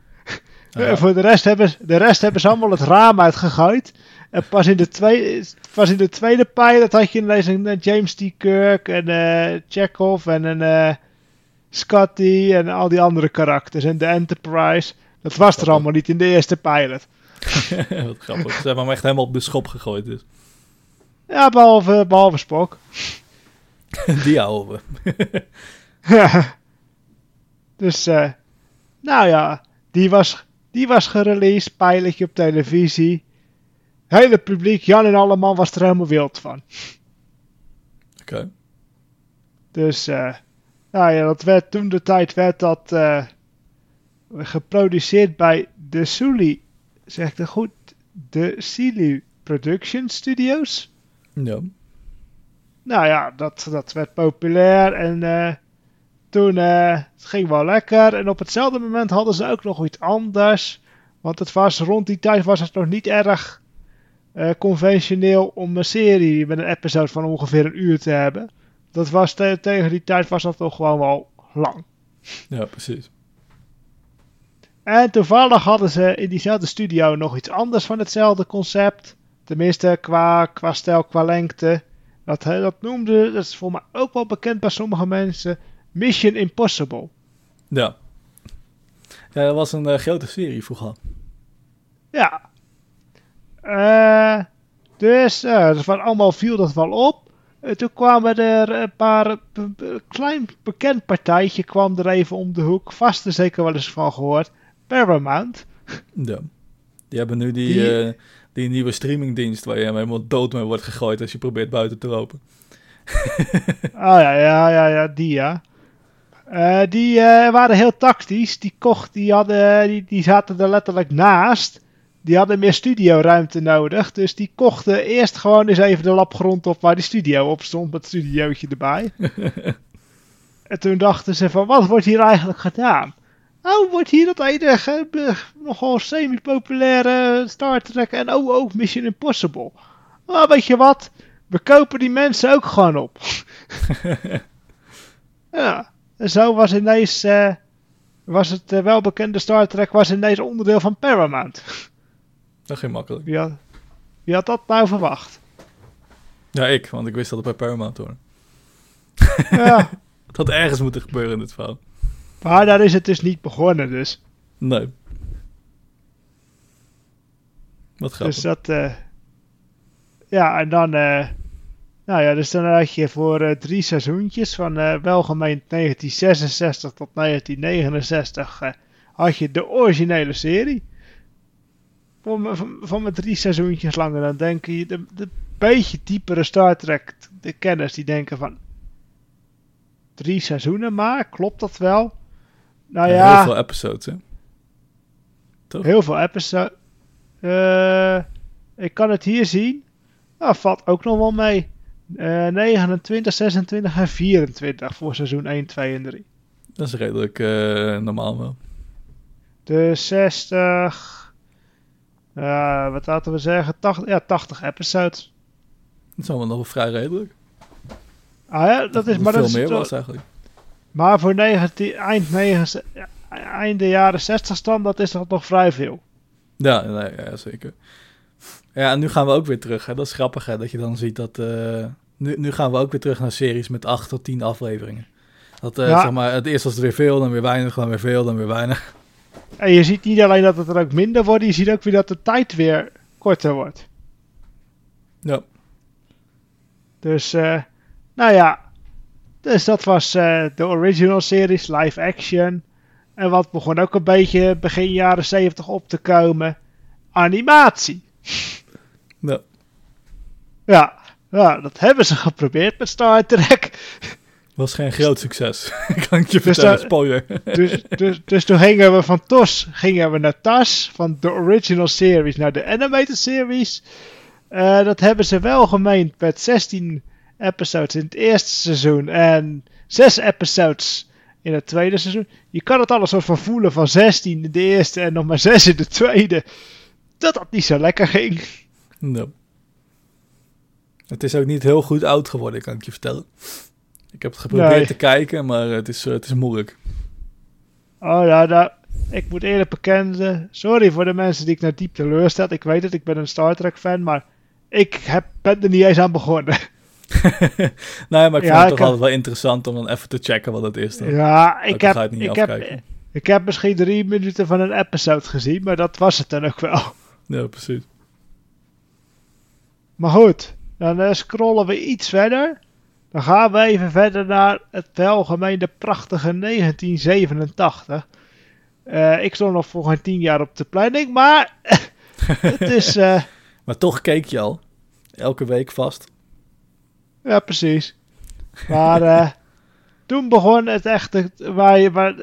Oh ja. voor de rest, hebben, de rest hebben ze allemaal het raam uitgegooid. En pas in de tweede, pas in de tweede pilot had je ineens een James T. Kirk en uh, Chekhov en een uh, Scotty en al die andere karakters. En de Enterprise. Dat was er allemaal niet in de eerste pilot. Wat grappig. Ze hebben hem echt helemaal op de schop gegooid dus. Ja, behalve, behalve Spock. die houden ja. Dus, uh, nou ja, die was, die was gereleased, pilotje op televisie hele publiek, Jan en Alleman, was er helemaal wild van. Oké. Dus, uh, nou ja, dat werd, toen de tijd werd dat uh, geproduceerd bij de Sully, zegt het goed, de Silly Production Studios. Ja. Nou ja, dat, dat werd populair en uh, toen uh, het ging wel lekker. En op hetzelfde moment hadden ze ook nog iets anders. Want het was rond die tijd was het nog niet erg uh, conventioneel om een serie met een episode van ongeveer een uur te hebben. Dat was tegen die tijd was dat toch gewoon wel lang. Ja, precies. En toevallig hadden ze in diezelfde studio nog iets anders van hetzelfde concept. Tenminste, qua, qua stijl, qua lengte. Dat, dat noemde, dat is voor mij ook wel bekend bij sommige mensen, Mission Impossible. Ja. Ja, dat was een uh, grote serie vroeger. Ja, uh, dus uh, van allemaal viel dat wel op. Toen kwamen er een paar, klein bekend partijtje kwam er even om de hoek. Vast er zeker wel eens van gehoord. Paramount. Ja. Die hebben nu die, die, die nieuwe streamingdienst waar je helemaal dood mee wordt gegooid als je probeert buiten te lopen. oh ja, ja, ja, ja, die ja. Uh, die uh, waren heel tactisch. Die kocht, die, hadden, die, die zaten er letterlijk naast die hadden meer studioruimte nodig. Dus die kochten eerst gewoon eens even de labgrond op waar die studio op stond. Met het studiootje erbij. en toen dachten ze van, wat wordt hier eigenlijk gedaan? Oh, wordt hier dat enige nogal semi-populaire Star Trek en oh, oh, Mission Impossible. Maar weet je wat? We kopen die mensen ook gewoon op. ja, en zo was ineens, uh, was het uh, welbekende Star Trek was ineens onderdeel van Paramount. Dat ging makkelijk. Wie had, wie had dat nou verwacht? Ja, ik, want ik wist dat het bij Paramount hoorde. Ja. het had ergens moeten gebeuren in dit verhaal. Maar daar is het dus niet begonnen, dus. Nee. Wat grappig. Dus dat, uh, ja, en dan, uh, nou ja, dus dan had je voor uh, drie seizoentjes van welgemeend 1966 tot 1969 had je de originele serie. Van, van, van met drie seizoentjes langer. Dan denk je, de, de beetje diepere Star Trek, de kenners die denken van drie seizoenen maar, klopt dat wel? Nou ja, heel veel episodes, hè? Toch? Heel veel episodes. Uh, ik kan het hier zien. Nou, valt ook nog wel mee. Uh, 29, 26 en 24 voor seizoen 1, 2 en 3. Dat is redelijk uh, normaal wel. De 60. Uh, wat laten we zeggen? 80, ja, 80 episodes. Dat is allemaal nog vrij redelijk. Ah ja, dat, is maar veel dat meer is was eigenlijk. Maar voor 19, eind, 9, einde jaren 60 stand, dat is dat nog vrij veel. Ja, nee, ja, zeker. Ja, en nu gaan we ook weer terug. Hè. Dat is grappig, hè, dat je dan ziet dat... Uh, nu, nu gaan we ook weer terug naar series met 8 tot 10 afleveringen. Dat, uh, ja. zeg maar, het eerst was het weer veel, dan weer weinig, dan weer veel, dan weer weinig. En je ziet niet alleen dat het er ook minder wordt, je ziet ook weer dat de tijd weer korter wordt. Ja. Dus, uh, nou ja. Dus dat was uh, de original series, live action. En wat begon ook een beetje begin jaren 70 op te komen. Animatie. Ja. Ja, ja, dat hebben ze geprobeerd met Star Trek. Was geen groot succes, kan ik je dus vertellen, spoiler. Dus, dus, dus toen gingen we van TOS gingen we naar TAS, van de original series naar de animated series. Uh, dat hebben ze wel gemeend met 16 episodes in het eerste seizoen en 6 episodes in het tweede seizoen. Je kan het alles soort van voelen van 16 in de eerste en nog maar 6 in de tweede. Dat dat niet zo lekker ging. No. Het is ook niet heel goed oud geworden, kan ik je vertellen. Ik heb het geprobeerd nee. te kijken, maar het is, het is moeilijk. Oh ja, nou, ik moet eerlijk bekennen. Sorry voor de mensen die ik naar diep teleurstel. Ik weet het, ik ben een Star Trek fan, maar ik heb, ben er niet eens aan begonnen. nee, maar ik ja, het toch altijd wel interessant om dan even te checken wat het is. Dan. Ja, ik heb, ik, heb, ik heb misschien drie minuten van een episode gezien, maar dat was het dan ook wel. Ja, precies. Maar goed, dan uh, scrollen we iets verder. Dan gaan we even verder naar het welgemeende prachtige 1987. Uh, ik stond nog voor geen tien jaar op de planning, maar het is... Uh, maar toch keek je al. Elke week vast. Ja, precies. Maar uh, toen begon het echt, waar je, waar,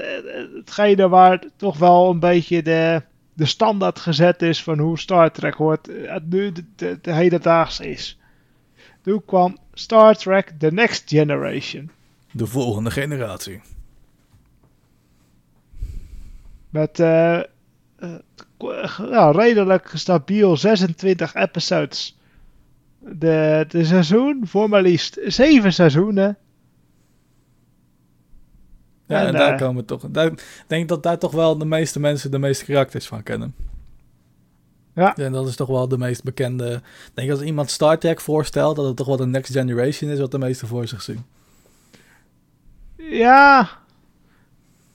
hetgene waar toch wel een beetje de, de standaard gezet is van hoe Star Trek hoort, het nu de, de, de hedendaags is. Toen kwam Star Trek The Next Generation. De volgende generatie. Met uh, uh, ja, redelijk stabiel 26 episodes de, de seizoen voor maar liefst zeven seizoenen. Ja, en, en daar uh, komen toch. Ik denk dat daar toch wel de meeste mensen de meeste karakters van kennen. Ja. En dat is toch wel de meest bekende. Ik denk als iemand Star Trek voorstelt, dat het toch wel de Next Generation is wat de meeste voor zich zien. Ja.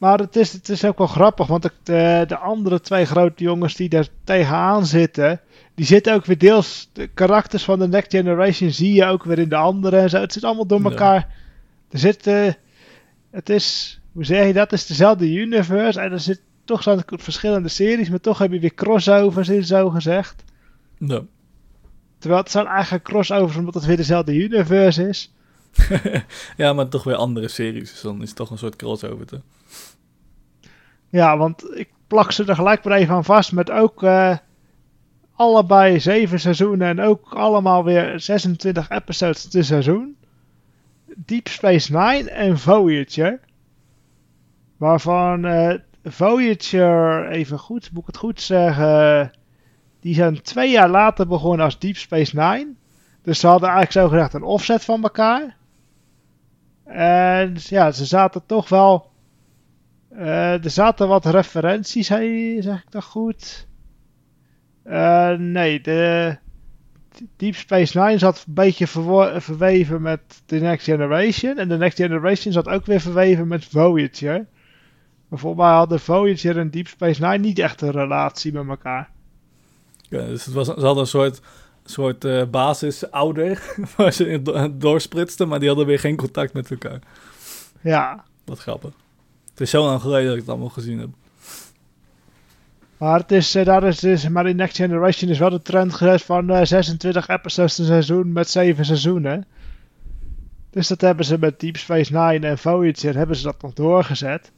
Maar het is, het is ook wel grappig, want de, de andere twee grote jongens die daar tegenaan zitten, die zitten ook weer deels, de karakters van de Next Generation zie je ook weer in de andere en zo. Het zit allemaal door elkaar. Ja. Er zit, uh, het is, hoe zeg je dat, het is dezelfde universe en er zit toch zijn verschillende series, maar toch heb je weer crossovers in zo gezegd. Ja. Terwijl het zijn eigenlijk crossovers omdat het weer dezelfde universe is. ja, maar toch weer andere series, dus dan is het toch een soort crossover te. Ja, want ik plak ze er gelijk maar even aan vast met ook... Uh, allebei zeven seizoenen en ook allemaal weer 26 episodes per seizoen. Deep Space Nine en Voyager. Waarvan uh, Voyager, even goed, moet ik het goed zeggen, die zijn twee jaar later begonnen als Deep Space Nine. Dus ze hadden eigenlijk zo gezegd een offset van elkaar. En ja, ze zaten toch wel. Uh, er zaten wat referenties, zeg ik dat goed? Uh, nee, de Deep Space Nine zat een beetje verweven met The Next Generation. En The Next Generation zat ook weer verweven met Voyager. Maar volgens mij hadden Voyager en Deep Space Nine niet echt een relatie met elkaar. Ja, dus het was, ze hadden een soort soort uh, basis ouder, waar ze doorspritsten, maar die hadden weer geen contact met elkaar. Ja. Wat grappig. Het is zo lang geleden dat ik het allemaal gezien heb. Maar het is, uh, daar is dus, maar in Next Generation is wel de trend geweest van uh, 26 episodes een seizoen met 7 seizoenen. Dus dat hebben ze met Deep Space Nine en Voyager hebben ze dat nog doorgezet.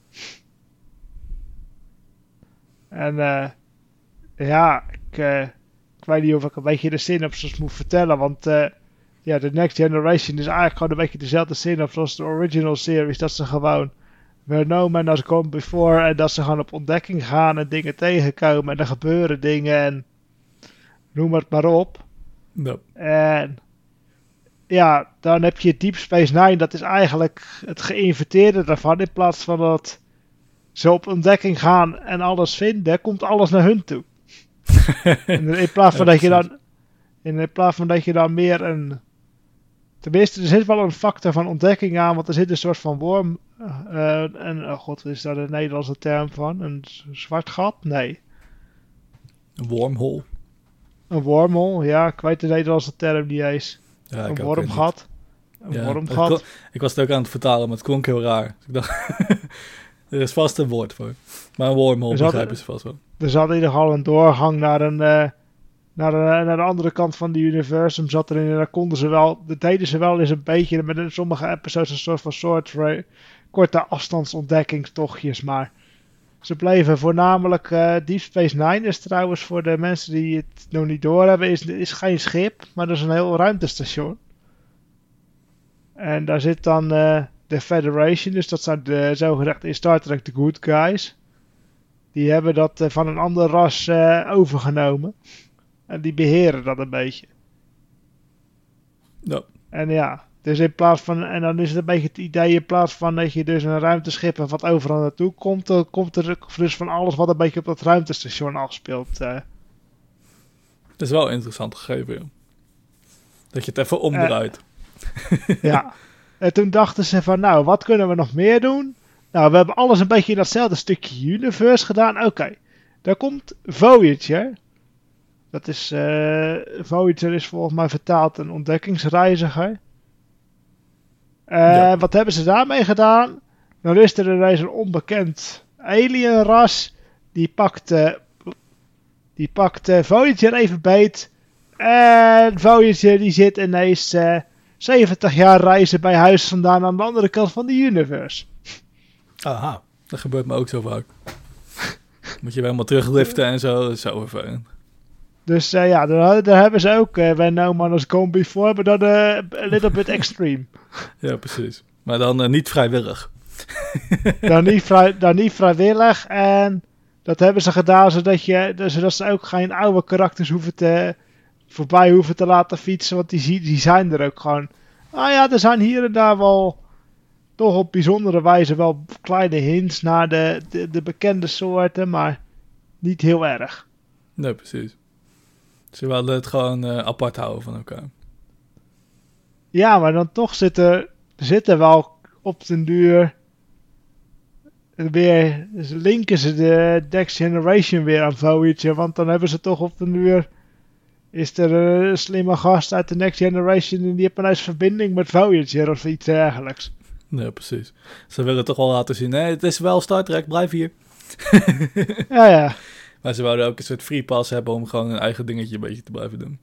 En uh, ja, ik, weet niet of ik een beetje de synopsis moet vertellen, want ja, de Next Generation is eigenlijk gewoon een beetje dezelfde synopsis als de original series. Dat ze gewoon where no man has gone before en dat ze gewoon op ontdekking gaan en dingen tegenkomen en er gebeuren dingen en noem het maar op. En ja, dan heb je Deep Space Nine, dat is eigenlijk het geïnverteerde daarvan. In plaats van dat ze op ontdekking gaan en alles vinden, komt alles naar hun toe. in plaats van dat je dan. In plaats van dat je dan meer een. Tenminste, er zit wel een factor van ontdekking aan, want er zit een soort van worm. Uh, en, oh god, is daar de Nederlandse term van? Een zwart gat? Nee. Een wormhole. Een wormhole, ja, ik weet de Nederlandse term niet eens. Ja, een wormgat. Een ja, wormgat. Ik was het ook aan het vertalen, maar het klonk heel raar. Dus ik dacht, er is vast een woord voor. Maar een wormhole begrijpen ze vast wel. Er zat in ieder geval een doorgang naar een... Uh, naar de, naar de andere kant van de universum zat erin. En daar konden ze wel... Dat deden ze wel eens een beetje... Met sommige episodes een soort van soort... Korte afstandsontdekkingstochtjes. Maar ze bleven voornamelijk... Uh, Deep Space Nine is trouwens voor de mensen die het nog niet doorhebben... Is, is geen schip, maar dat is een heel ruimtestation. En daar zit dan uh, de Federation, dus dat zijn de zogezegd in Star Trek de good guys. Die hebben dat uh, van een ander ras overgenomen. En die beheren dat een beetje. Ja. En ja, dus in plaats van, en dan is het een beetje het idee, in plaats van dat je dus een ruimteschip hebt wat overal naartoe komt, dan komt er dus van alles wat een beetje op dat ruimtestation afspeelt. Uh. Dat is wel interessant gegeven, joh. Dat je het even omdraait. ja. En toen dachten ze van, nou, wat kunnen we nog meer doen? Nou, we hebben alles een beetje in datzelfde stukje universe gedaan. Oké, daar komt Voyager. Dat is, uh, Voyager is volgens mij vertaald een ontdekkingsreiziger. Uh, ja. Wat hebben ze daarmee gedaan? Dan is er ineens een onbekend alienras. Die pakt, uh, die pakt Voyager even beet. En Voyager die zit ineens 70 jaar reizen bij huis vandaan aan de andere kant van de universe. Aha, dat gebeurt me ook zo vaak. Moet je wel helemaal terugliften en zo, dat is zo vervelend. Dus uh, ja, daar, daar, hebben ze ook uh, When No Man Has Gone Before, maar dan uh, a little bit extreme. ja, precies. Maar dan niet vrijwillig. dan, niet vrij, dan niet vrijwillig en dat hebben ze gedaan zodat, je, zodat ze ook geen oude karakters hoeven te, voorbij hoeven te laten fietsen. Want die, die zijn er ook gewoon. Ah ja, er zijn hier en daar wel toch op bijzondere wijze wel kleine hints naar de, de, de bekende soorten, maar niet heel erg. Nee, precies. Ze wilden het gewoon uh, apart houden van elkaar. Ja, maar dan toch zitten, zitten wel op den duur weer linken ze de Next Generation weer aan Voyager, want dan hebben ze toch op den duur is er een slimme gast uit de Next Generation en die heeft een verbinding met Voyager of iets dergelijks. Nee, precies. Ze willen toch wel laten zien, nee, het is wel Star Trek, blijf hier. ja, ja. Maar ze wouden ook een soort free pass hebben om gewoon een eigen dingetje een beetje te blijven doen.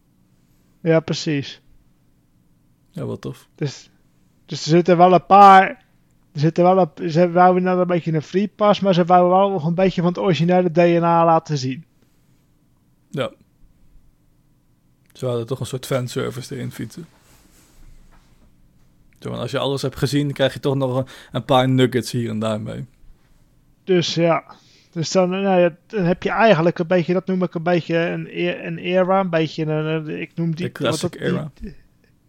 Ja, precies. Ja, wat tof. Dus, dus er zitten wel een paar... Er zitten wel een, ze wouden nou een beetje een free pass, maar ze wouden wel nog een beetje van het originele DNA laten zien. Ja. Ze hadden toch een soort fanservice erin fietsen. Zo, als je alles hebt gezien, krijg je toch nog een, paar nuggets hier en daar mee. Dus ja, dus dan, nou ja, dan heb je eigenlijk een beetje, dat noem ik een beetje een, e-, een era, een beetje een, ik noem die... De classic dat, era.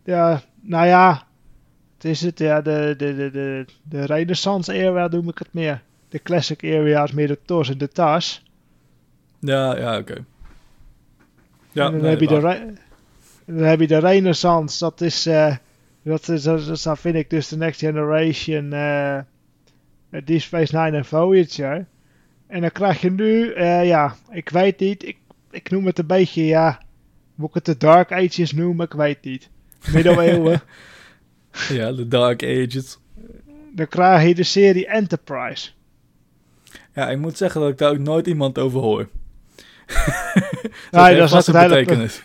ja, nou ja, het is het, ja, de, de, de, de, de renaissance era noem ik het meer. De classic era is meer de tos en de tas. Ja, ja, oké. Ja, dan, heb je de dan heb je de Renaissance, dat is, uh, dat, is dat, vind ik dus de Next Generation, uh, Deep Space Nine en Voyager. En dan krijg je nu, uh, ja, ik weet niet, ik, ik noem het een beetje, ja, Moet ik het de Dark Ages noemen? Ik weet niet. Middeleeuwen. ja, de Dark Ages. Dan krijg je de serie Enterprise. Ja, ik moet zeggen dat ik daar ook nooit iemand over hoor. dat nee, dat is een betekenis.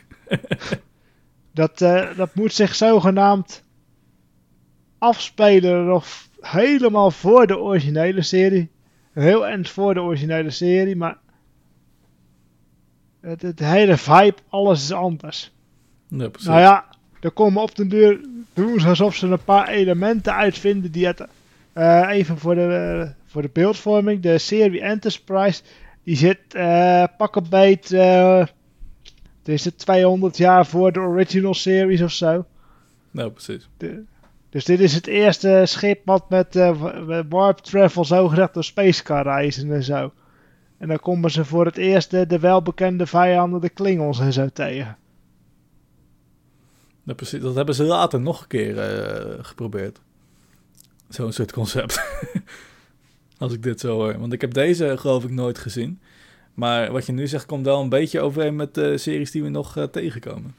dat, uh, dat moet zich zogenaamd afspelen nog helemaal voor de originele serie. Heel eind voor de originele serie, maar het, het hele vibe, alles is anders. Ja, nou ja, er komen op de deur doen ze alsof ze een paar elementen uitvinden die het uh, even voor de, voor de beeldvorming. De serie Enterprise, die zit uh, pak een beet, het is het 200 jaar voor de original series of zo. Nou, precies. De, dus dit is het eerste schip wat met uh, warp travel zogezegd door space kan reizen en zo. En dan komen ze voor het eerst de, de welbekende vijanden, de Klingons en zo tegen. Ja, precies. Dat hebben ze later nog een keer uh, geprobeerd. Zo'n soort concept. Als ik dit zo hoor. Want ik heb deze geloof ik nooit gezien. Maar wat je nu zegt komt wel een beetje overeen met de series die we nog uh, tegenkomen.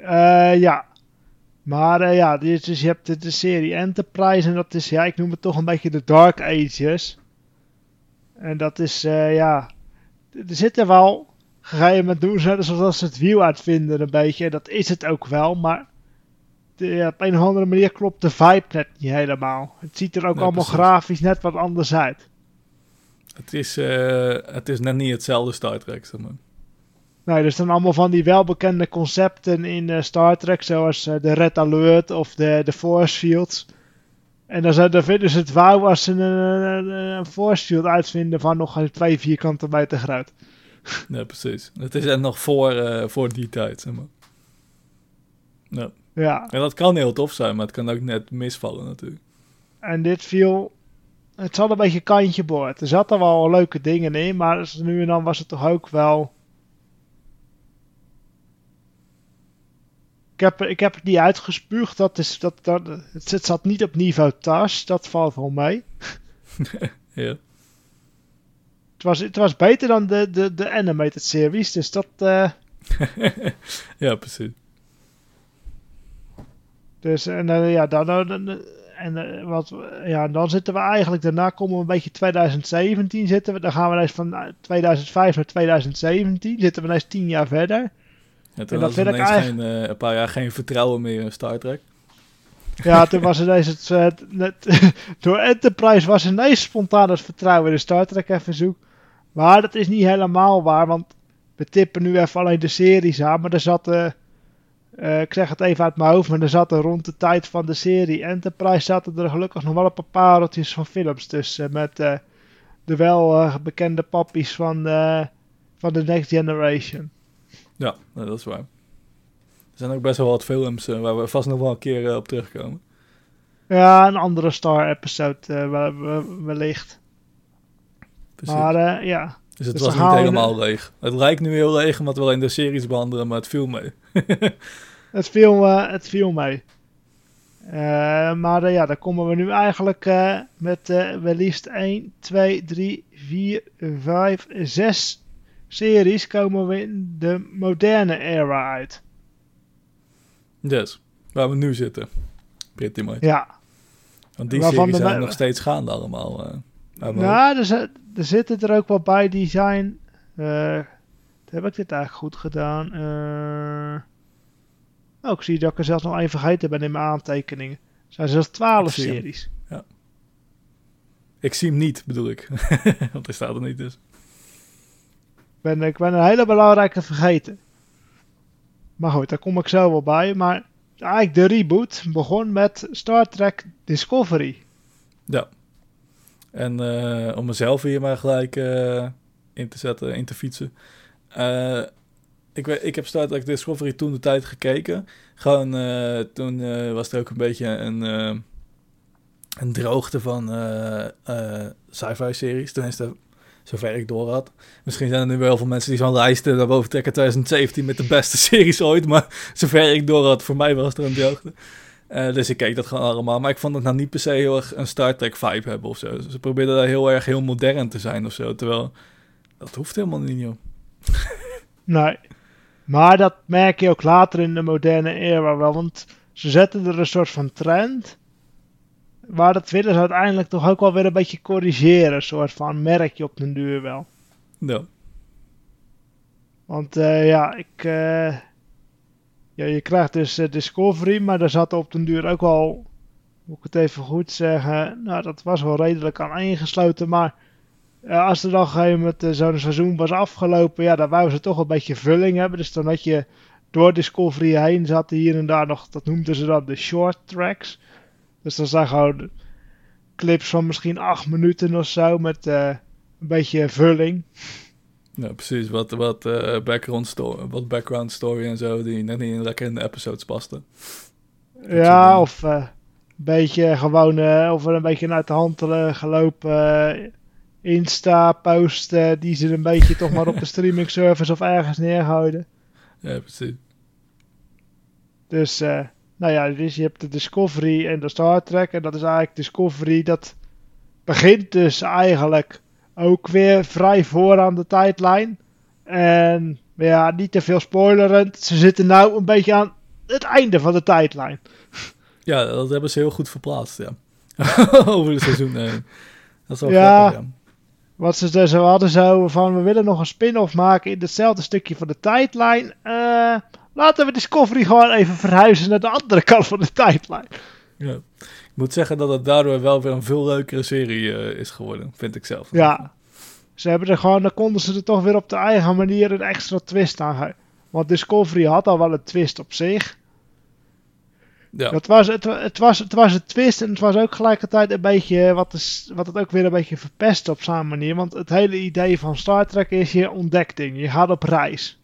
Uh, ja, maar uh, ja, dus, dus je hebt de, de, serie Enterprise en dat is, ja, ik noem het toch een beetje de Dark Ages. En dat is, uh, ja, er zitten wel, gegeven moment doen ze zoals ze het wiel uitvinden een beetje. En dat is het ook wel, maar de, op een of andere manier klopt de vibe net niet helemaal. Het ziet er ook allemaal grafisch net wat anders uit. Het is, uh, het is net niet hetzelfde Star Trek, zeg maar. Nee, er staan allemaal van die welbekende concepten in uh, Star Trek, zoals uh, de Red Alert of de, de Force Fields. En dan, dan vinden ze het wauw als ze een, een, een, Force Field uitvinden van nog twee vierkante meter groot. Ja, precies. Het is nog voor, uh, voor die tijd, zeg maar. Ja. ja. En dat kan heel tof zijn, maar het kan ook net misvallen natuurlijk. En dit viel... Het zat een beetje kantje boord. Er zaten wel leuke dingen in, maar nu en dan was het toch ook wel Ik heb, ik heb het niet uitgespuugd. Dat is, dat, dat, het, zat niet op niveau TAS. Dat valt wel mee. ja. Het was, het was beter dan de, de, de animated series. Dus dat... Uh... ja, precies. Dus en uh, ja, dan, dan, en uh, wat, ja, dan zitten we eigenlijk, daarna komen we een beetje 2017 zitten we. Dan gaan we eens van 2005 naar 2017. Zitten we eens 10 jaar verder. En toen had ik eigenlijk... geen, uh, een paar jaar geen vertrouwen meer in Star Trek. Ja, toen was ineens het, het, het door Enterprise was ineens spontaan het vertrouwen in de Star Trek even zoek. Maar dat is niet helemaal waar, want we tippen nu even alleen de series aan. Maar er zat, uh, uh, ik zeg het even uit mijn hoofd, maar er zaten rond de tijd van de serie Enterprise zaten er gelukkig nog wel een paar pareltjes van films tussen. Met uh, de wel bekende pappies van, van The Next Generation. Ja, dat is waar. Er zijn ook best wel wat films uh, waar we vast nog wel een keer uh, op terugkomen. Ja, een andere Star-episode uh, wellicht. Precies. Maar ja. Dus het dus was niet helemaal leeg. Het lijkt nu heel leeg omdat we wel in de series behandelen, maar het viel mee. het, viel, het viel mee. maar ja, dan komen we nu eigenlijk met wel liefst 1, 2, 3, 4, 5, 6 series komen we in de moderne era uit. Dus, waar we nu zitten. Pretty much. Ja. Want die Waarvan series zijn nog steeds gaande allemaal. Uh, ja, er, er, zitten er ook wel bij die zijn... Uh, heb ik dit eigenlijk goed gedaan? Uh, oh, ik zie dat ik er zelfs nog één vergeten ben in mijn aantekeningen. Er zijn zelfs twaalf series. Ja. Ik zie hem niet, bedoel ik. Want hij staat er niet dus ben, ik ben een hele belangrijke vergeten. Maar goed, daar kom ik zo wel bij. Maar eigenlijk de reboot begon met Star Trek Discovery. Ja. En uh, om mezelf hier maar gelijk uh, in te zetten, in te fietsen. Uh, ik, ik heb Star Trek Discovery toen de tijd gekeken. Gewoon, toen was er ook een beetje een, een droogte van sci-fi series. Er Zover ik door had. Misschien zijn er nu wel veel mensen die zo'n lijst naar boven trekken 2017 met de beste series ooit. Maar zover ik door had, voor mij was er een droogte. Uh, dus ik keek dat gewoon allemaal. Maar ik vond het nou niet per se heel erg een Star Trek vibe hebben of zo. Ze probeerden daar heel erg heel modern te zijn of zo. Terwijl dat hoeft helemaal niet, joh. Nee. Maar dat merk je ook later in de moderne era wel, want ze zetten er een soort van trend. Waar dat ze uiteindelijk toch ook wel weer een beetje corrigeren. Een soort van merk je op den duur wel. Ja. Want uh, ja, ik. Uh, ja, je krijgt dus uh, Discovery, maar daar zat op den duur ook wel. Moet ik het even goed zeggen? Nou, dat was wel redelijk aan ingesloten. Maar als er dan een gegeven moment zo'n seizoen was afgelopen, ja, dan wouden ze toch een beetje vulling hebben. Dus dan had je door Discovery heen zaten hier en daar nog, dat noemden ze dan de short tracks. Dus dan zijn gewoon clips van misschien acht minuten of zo met uh, een beetje vulling. Ja, precies. Wat, wat, uh, background story, wat background story en zo, die net niet lekker in de episodes pasten. Ja, of uh, een beetje gewoon, of een beetje uit de hand gelopen Insta-post die ze een beetje toch maar op de streaming service of ergens neerhouden. Ja, precies. Dus, nou ja, dus je hebt de Discovery en de Star Trek. En dat is eigenlijk Discovery. Dat begint dus eigenlijk ook weer vrij vooraan de tijdlijn. En ja, niet te veel spoilerend. Ze zitten nou een beetje aan het einde van de tijdlijn. Ja, dat hebben ze heel goed verplaatst, ja. Over het seizoen heen. Dat is wel ja, grappig, ja. Wat ze dus hadden zo van, we willen nog een spin-off maken in hetzelfde stukje van de tijdlijn. Uh, laten we Discovery gewoon even verhuizen naar de andere kant van de tijdlijn. Ja. Ik moet zeggen dat het daardoor wel weer een veel leukere serie uh, is geworden, vind ik zelf. Ja, ze hebben er gewoon, dan konden ze er toch weer op de eigen manier een extra twist aan. Want Discovery had al wel een twist op zich. Ja. Dat was, het, het, was, het was een twist en het was ook gelijkertijd een beetje wat, is, wat het ook weer een beetje verpest op zijn manier. Want het hele idee van Star Trek is je ontdekking. Je gaat op reis.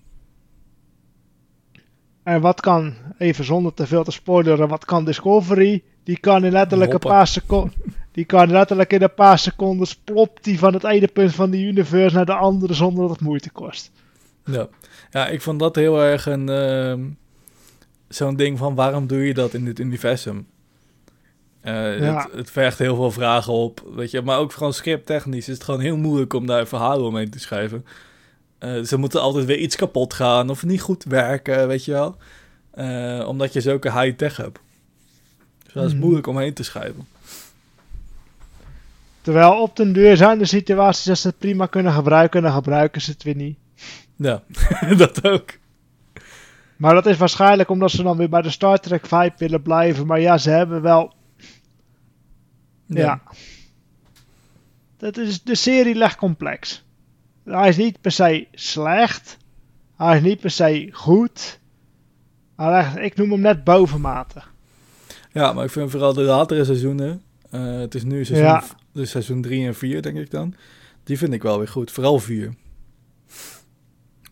En wat kan, even zonder te veel te spoileren, wat kan Discovery? Die kan in letterlijk een paar seconden. Die kan letterlijk in een paar seconden plopt die van het ene punt van de universe naar de andere zonder dat het moeite kost. Ja, ja ik vond dat heel erg een. Uh, Zo'n ding van waarom doe je dat in dit universum? Uh, ja. het, het, vergt heel veel vragen op, weet je. Maar ook gewoon scripttechnisch is het gewoon heel moeilijk om daar verhalen omheen te schrijven. Uh, ze moeten altijd weer iets kapot gaan of niet goed werken, weet je wel. Uh, omdat je zulke high-tech hebt. Dus dat is mm. moeilijk omheen te schrijven. Terwijl op den deur zijn de situaties dat ze het prima kunnen gebruiken, dan gebruiken ze het weer niet. Ja, dat ook. Maar dat is waarschijnlijk omdat ze dan weer bij de Star Trek vibe willen blijven. Maar ja, ze hebben wel. Ja. ja. Dat is, de serie ligt complex. Hij is niet per se slecht. Hij is niet per se goed. Maar ik noem hem net bovenmatig. Ja, maar ik vind vooral de latere seizoenen. Uh, het is nu seizoen, ja. dus seizoen 3 en 4, denk ik dan. Die vind ik wel weer goed. Vooral 4.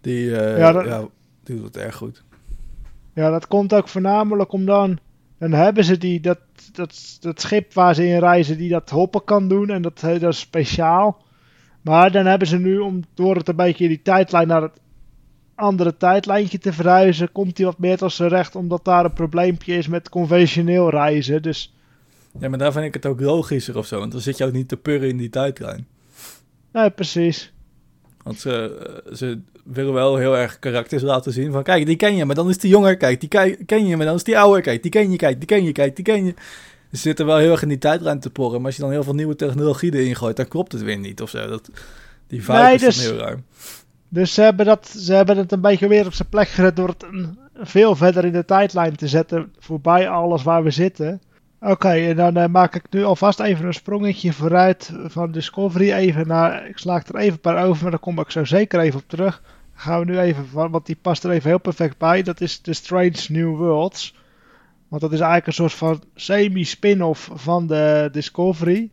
Die, uh, ja, dat, ja, die doet het erg goed. Ja, dat komt ook voornamelijk om dan. Dan hebben ze die, dat, dat, dat schip waar ze in reizen, die dat hoppen kan doen. En dat, dat is speciaal. Maar dan hebben ze nu, om door het een beetje in die tijdlijn naar het andere tijdlijntje te verhuizen, komt hij wat meer tot zijn recht, omdat daar een probleempje is met conventioneel reizen. Dus... Ja, maar daar vind ik het ook logischer of zo, want dan zit je ook niet te purren in die tijdlijn. Nee, precies. Want ze, ze willen wel heel erg karakters laten zien van, kijk, die ken je, maar dan is die jonger, kijk, die ken je, maar dan is die ouder, kijk, die ken je, kijk, die ken je, kijk, die ken je. Ze zitten wel heel erg in die tijdlijn te porren, maar als je dan heel veel nieuwe technologie erin gooit, dan klopt het weer niet of zo. Dat, die vibe nee, is dus, heel ruim. Dus ze hebben, dat, ze hebben het een beetje weer op zijn plek gezet door het een, veel verder in de tijdlijn te zetten, voorbij alles waar we zitten. Oké, en dan uh, maak ik nu alvast even een sprongetje vooruit van Discovery even naar, ik slaag er even een paar over, maar daar kom ik zo zeker even op terug. Dan gaan we nu even, want die past er even heel perfect bij, dat is The Strange New Worlds. Want dat is eigenlijk een soort van semi-spin-off van de Discovery.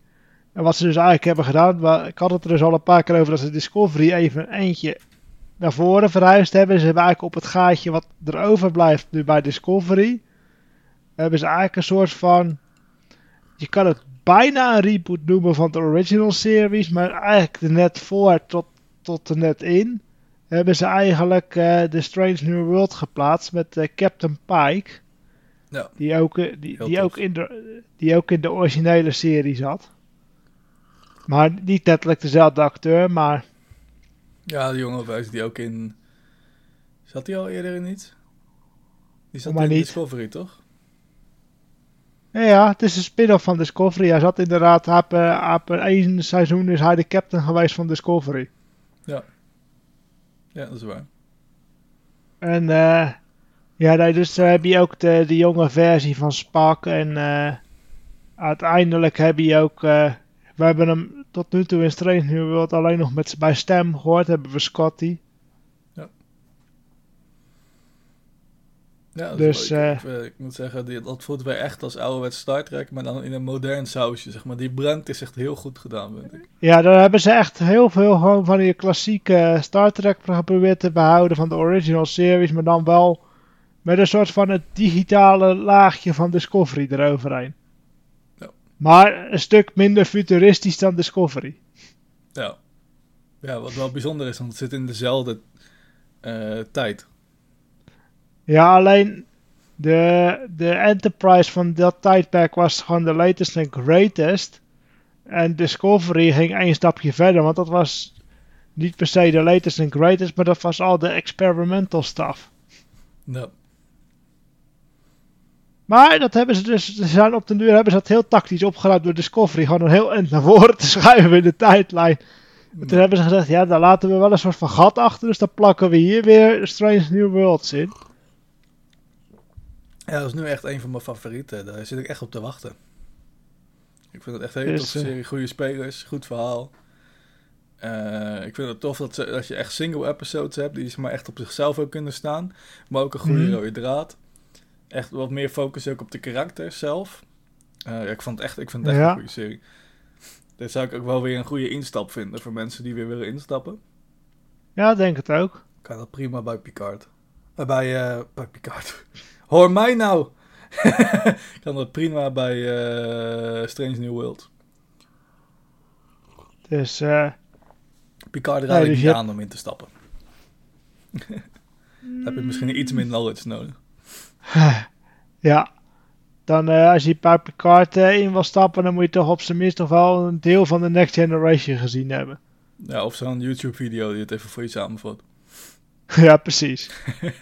En wat ze dus eigenlijk hebben gedaan, ik had het er dus al een paar keer over dat ze Discovery even eentje naar voren verhuisd hebben. Ze hebben eigenlijk op het gaatje wat er overblijft nu bij Discovery, hebben ze eigenlijk een soort van, je kan het bijna een reboot noemen van de original series, maar eigenlijk er net voor tot, tot er net in, hebben ze eigenlijk de Strange New World geplaatst met uh, Captain Pike. Ja. Die, ook, uh, die, die, ook in de, die ook in de originele serie zat. Maar niet letterlijk dezelfde acteur, maar... Ja, de jonge wijze die ook in Zat hij al eerder in iets? Die zat in niet. Discovery, toch? Ja, ja, het is een spin-off van Discovery. Hij zat inderdaad, op, op één seizoen is hij de captain geweest van Discovery. Ja. Ja, dat is waar. En uh, ja, dus heb je ook de, de jonge versie van Spark. En uh, uiteindelijk heb je ook... Uh, we hebben hem tot nu toe in Strange New World alleen nog met, bij stem gehoord. Hebben we Scotty. Ja, dus, uh, ik, ik, moet zeggen, dat voelt weer echt als ouderwets Star Trek, maar dan in een modern sausje, zeg maar. Die brand is echt heel goed gedaan, vind ik. Ja, daar hebben ze echt heel veel gewoon van die klassieke Star Trek geprobeerd te behouden van de original series, maar dan wel met een soort van het digitale laagje van Discovery eroverheen. Ja. Maar een stuk minder futuristisch dan Discovery. Ja. Ja, wat wel bijzonder is, want het zit in dezelfde uh, tijd. Ja, alleen de, de Enterprise van dat tijdperk was gewoon de latest en greatest. En Discovery ging één stapje verder, want dat was niet per se de latest en greatest, maar dat was al de experimental stuff. Ja. Maar dat hebben ze dus, ze zijn op de duur hebben ze dat heel tactisch opgeruimd door Discovery. Gewoon een heel eind naar voren te schuiven in de tijdlijn. toen hebben ze gezegd, ja, daar laten we wel een soort van gat achter, dus dan plakken we hier weer Strange New Worlds in. Ja, dat is nu echt een van mijn favorieten. Daar zit ik echt op te wachten. Ik vind het echt een hele toffe serie. Goede spelers, goed verhaal. Uh, ik vind het tof dat, ze, dat je echt single episodes hebt die maar echt op zichzelf ook kunnen staan. Maar ook een goede mm rode draad. Echt wat meer focus ook op de karakters zelf. Uh, ja, ik, vond het echt, ik vind het echt een goede serie. Dit zou ik ook wel weer een goede instap vinden voor mensen die weer willen instappen. Ja, denk het ook. Kan dat prima bij Picard. Uh, bij, bij Picard. Hoor mij nou! ik kan dat prima bij uh, Strange New World. Dus, eh... Picard raad ik dus niet aan om in te stappen. Heb je misschien iets minder knowledge nodig. Ja. Dan uh, als je bij Picard uh, in wil stappen, dan moet je toch op zijn minst toch wel een deel van de Next Generation gezien hebben. Ja, of zo'n YouTube-video die het even voor je samenvat. ja, precies.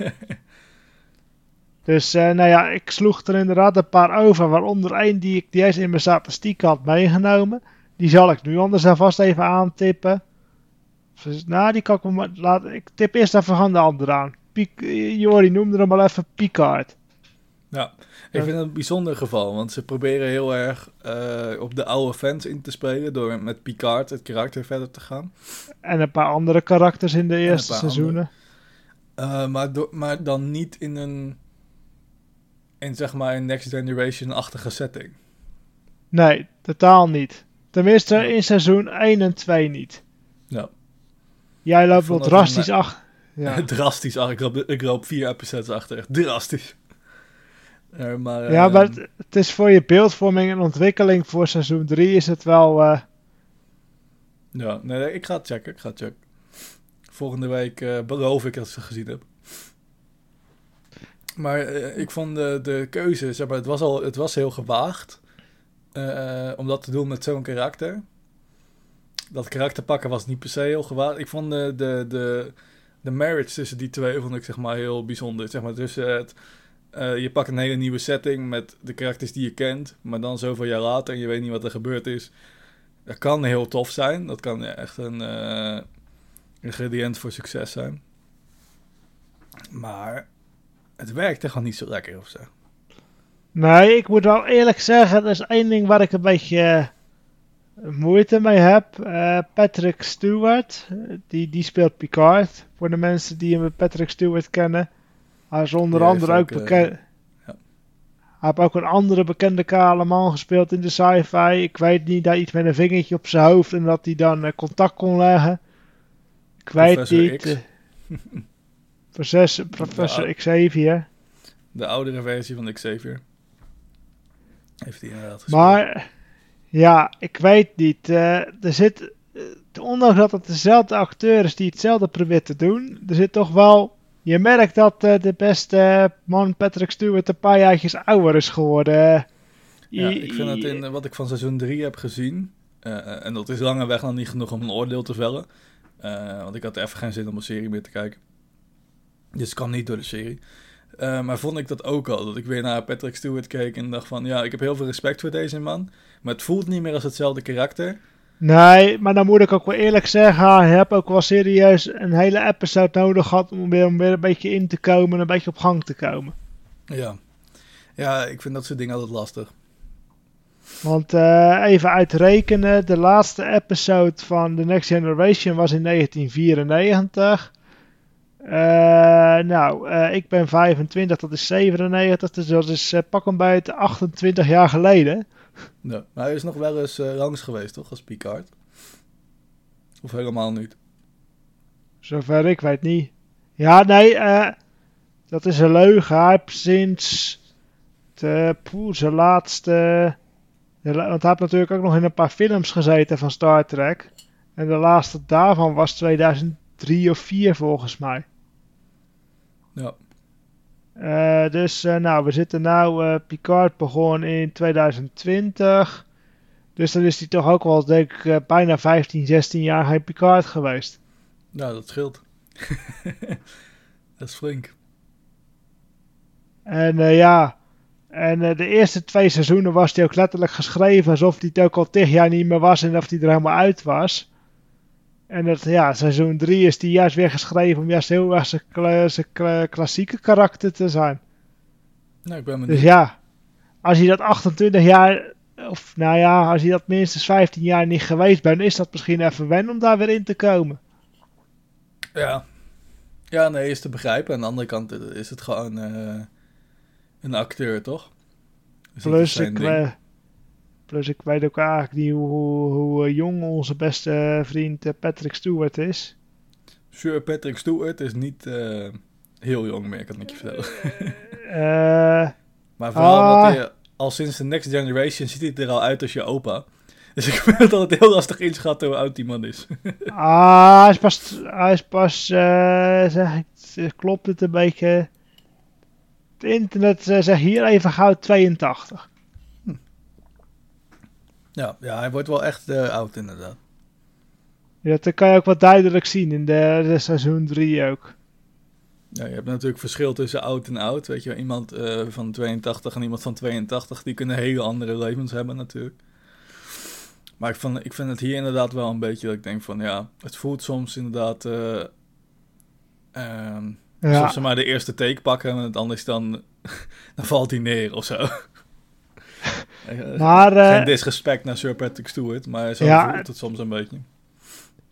Dus uh, nou ja, ik sloeg er inderdaad een paar over, waaronder één die ik die eens in mijn statistiek had meegenomen. Die zal ik nu anders alvast even aantippen. Dus, nou, die kan ik me laten. Ik tip eerst even van de andere aan. Piek, Jori noemde hem al even Picard. Ja, ik vind het een bijzonder geval, want ze proberen heel erg uh, op de oude fans in te spelen door met Picard het karakter verder te gaan. En een paar andere karakters in de eerste seizoenen. Uh, maar, maar dan niet in een in zeg maar een Next Generation-achtige setting. Nee, totaal niet. Tenminste in seizoen 1 en 2 niet. Ja. Jij loopt wel drastisch achter. Ja. drastisch achter. Ik loop, vier episodes achter. Echt drastisch. Uh, maar, ja, maar ehm, het, is voor je beeldvorming en ontwikkeling voor seizoen 3 is het wel... Uh... Ja, nee, ik ga het checken. Ik ga het checken. Volgende week uh, beloof ik dat ik ze gezien heb. Maar uh, ik vond de, de keuze, zeg maar, het was, al, het was heel gewaagd. Uh, om dat te doen met zo'n karakter. Dat karakter pakken was niet per se heel gewaagd. Ik vond de, de, de, de marriage tussen die twee vond ik, zeg maar, heel bijzonder. Zeg maar, tussen het... Uh, je pakt een hele nieuwe setting met de karakters die je kent. Maar dan zoveel jaar later en je weet niet wat er gebeurd is. Dat kan heel tof zijn. Dat kan echt een ingrediënt voor succes zijn. Maar het werkte gewoon niet zo lekker of zo. Nee, ik moet wel eerlijk zeggen, er is één ding waar ik een beetje eh, moeite mee heb. Uh, Patrick Stewart, die, die speelt Picard. Voor de mensen die hem Patrick Stewart kennen. Hij is onder andere ook, bekend. Uh, ja. Hij heeft ook een andere bekende kale man gespeeld in de sci-fi. Ik weet niet, dat iets met een vingertje op zijn hoofd en dat hij dan contact kon leggen. Ik weet niet. Professor, Professor Xavier. De oudere versie van Xavier. Heeft hij inderdaad gespeeld. Maar, ja, ik weet niet. Uh, er zit, uh, ondanks dat het dezelfde acteur is die hetzelfde probeert te doen, er zit toch wel... Je merkt dat uh, de beste man Patrick Stewart een paar jaartjes ouder is geworden. Ja, ik vind dat in wat ik van seizoen 3 heb gezien, en dat is lange weg nog niet genoeg om een oordeel te vellen, want ik had even geen zin om een serie meer te kijken. Dus het kwam niet door de serie. Uh, maar vond ik dat ook al. Dat ik weer naar Patrick Stewart keek en dacht van... Ja, ik heb heel veel respect voor deze man. Maar het voelt niet meer als hetzelfde karakter. Nee, maar dan moet ik ook wel eerlijk zeggen... Hij heb ook wel serieus een hele episode nodig gehad... om weer, om weer een beetje in te komen en een beetje op gang te komen. Ja. Ja, ik vind dat soort dingen altijd lastig. Want uh, even uitrekenen, de laatste episode van The Next Generation was in 1994. Uh, nou, uh, ik ben 25, dat is 97, dus dat is pak hem bij het 28 jaar geleden. Ja, maar hij is nog wel eens langs geweest, toch, als Picard? Of helemaal niet? Zover ik weet niet. Ja, nee, dat is een leugen. Hij heeft sinds de, poeh, zijn laatste want hij heeft natuurlijk ook nog in een paar films gezeten van Star Trek. En de laatste daarvan was 2003 of 4 volgens mij. Ja. Uh, dus uh, nou, we zitten nou, uh, Picard begon in 2020. Dus dan is hij toch ook wel, denk ik, bijna 15, 16 jaar geen Picard geweest. Nou, dat scheelt. dat is flink. En ja, en de eerste twee seizoenen was hij ook letterlijk geschreven alsof hij het ook al tig jaar niet meer was en of hij er helemaal uit was. En dat, ja, seizoen 3 is hij juist weer geschreven om juist heel erg zijn, klassieke karakter te zijn. Nou, ik ben dus ja, als hij dat 28 jaar, of nou ja, als hij dat minstens 15 jaar niet geweest bent, is dat misschien even wennen om daar weer in te komen. Ja, ja nee, is te begrijpen. Aan de andere kant is het gewoon... Uh een acteur, toch? Dus plus, ik, plus ik weet ook eigenlijk niet hoe, hoe, hoe eh, jong onze beste vriend eh, Patrick Stewart is. Sir Patrick Stewart is niet uh, heel jong meer, kan ik je vertellen. Uh, maar vooral ah, omdat hij al sinds de Next Generation ziet hij er al uit als je opa. Dus ik vind het altijd heel lastig inschatten hoe oud die man is. ah, hij is pas, hij is pas uh, zeg ik, klopt het een beetje het internet zegt hier even gauw 82. Ja, ja, hij wordt wel echt uh, oud inderdaad. Ja, dat kan je ook wat duidelijk zien in de, de seizoen 3 ook. Ja, je hebt natuurlijk verschil tussen oud en oud. Weet je, iemand uh, van 82 en iemand van 82, die kunnen hele andere levens hebben natuurlijk. Maar ik, vond, ik vind het hier inderdaad wel een beetje dat ik denk van ja, het voelt soms inderdaad. Uh, ja. Alsof ze maar de eerste take pakken en het anders dan, dan valt hij neer of zo. Maar, uh, Geen disrespect naar Sir Patrick Stewart, maar zo ja, voelt het soms een beetje.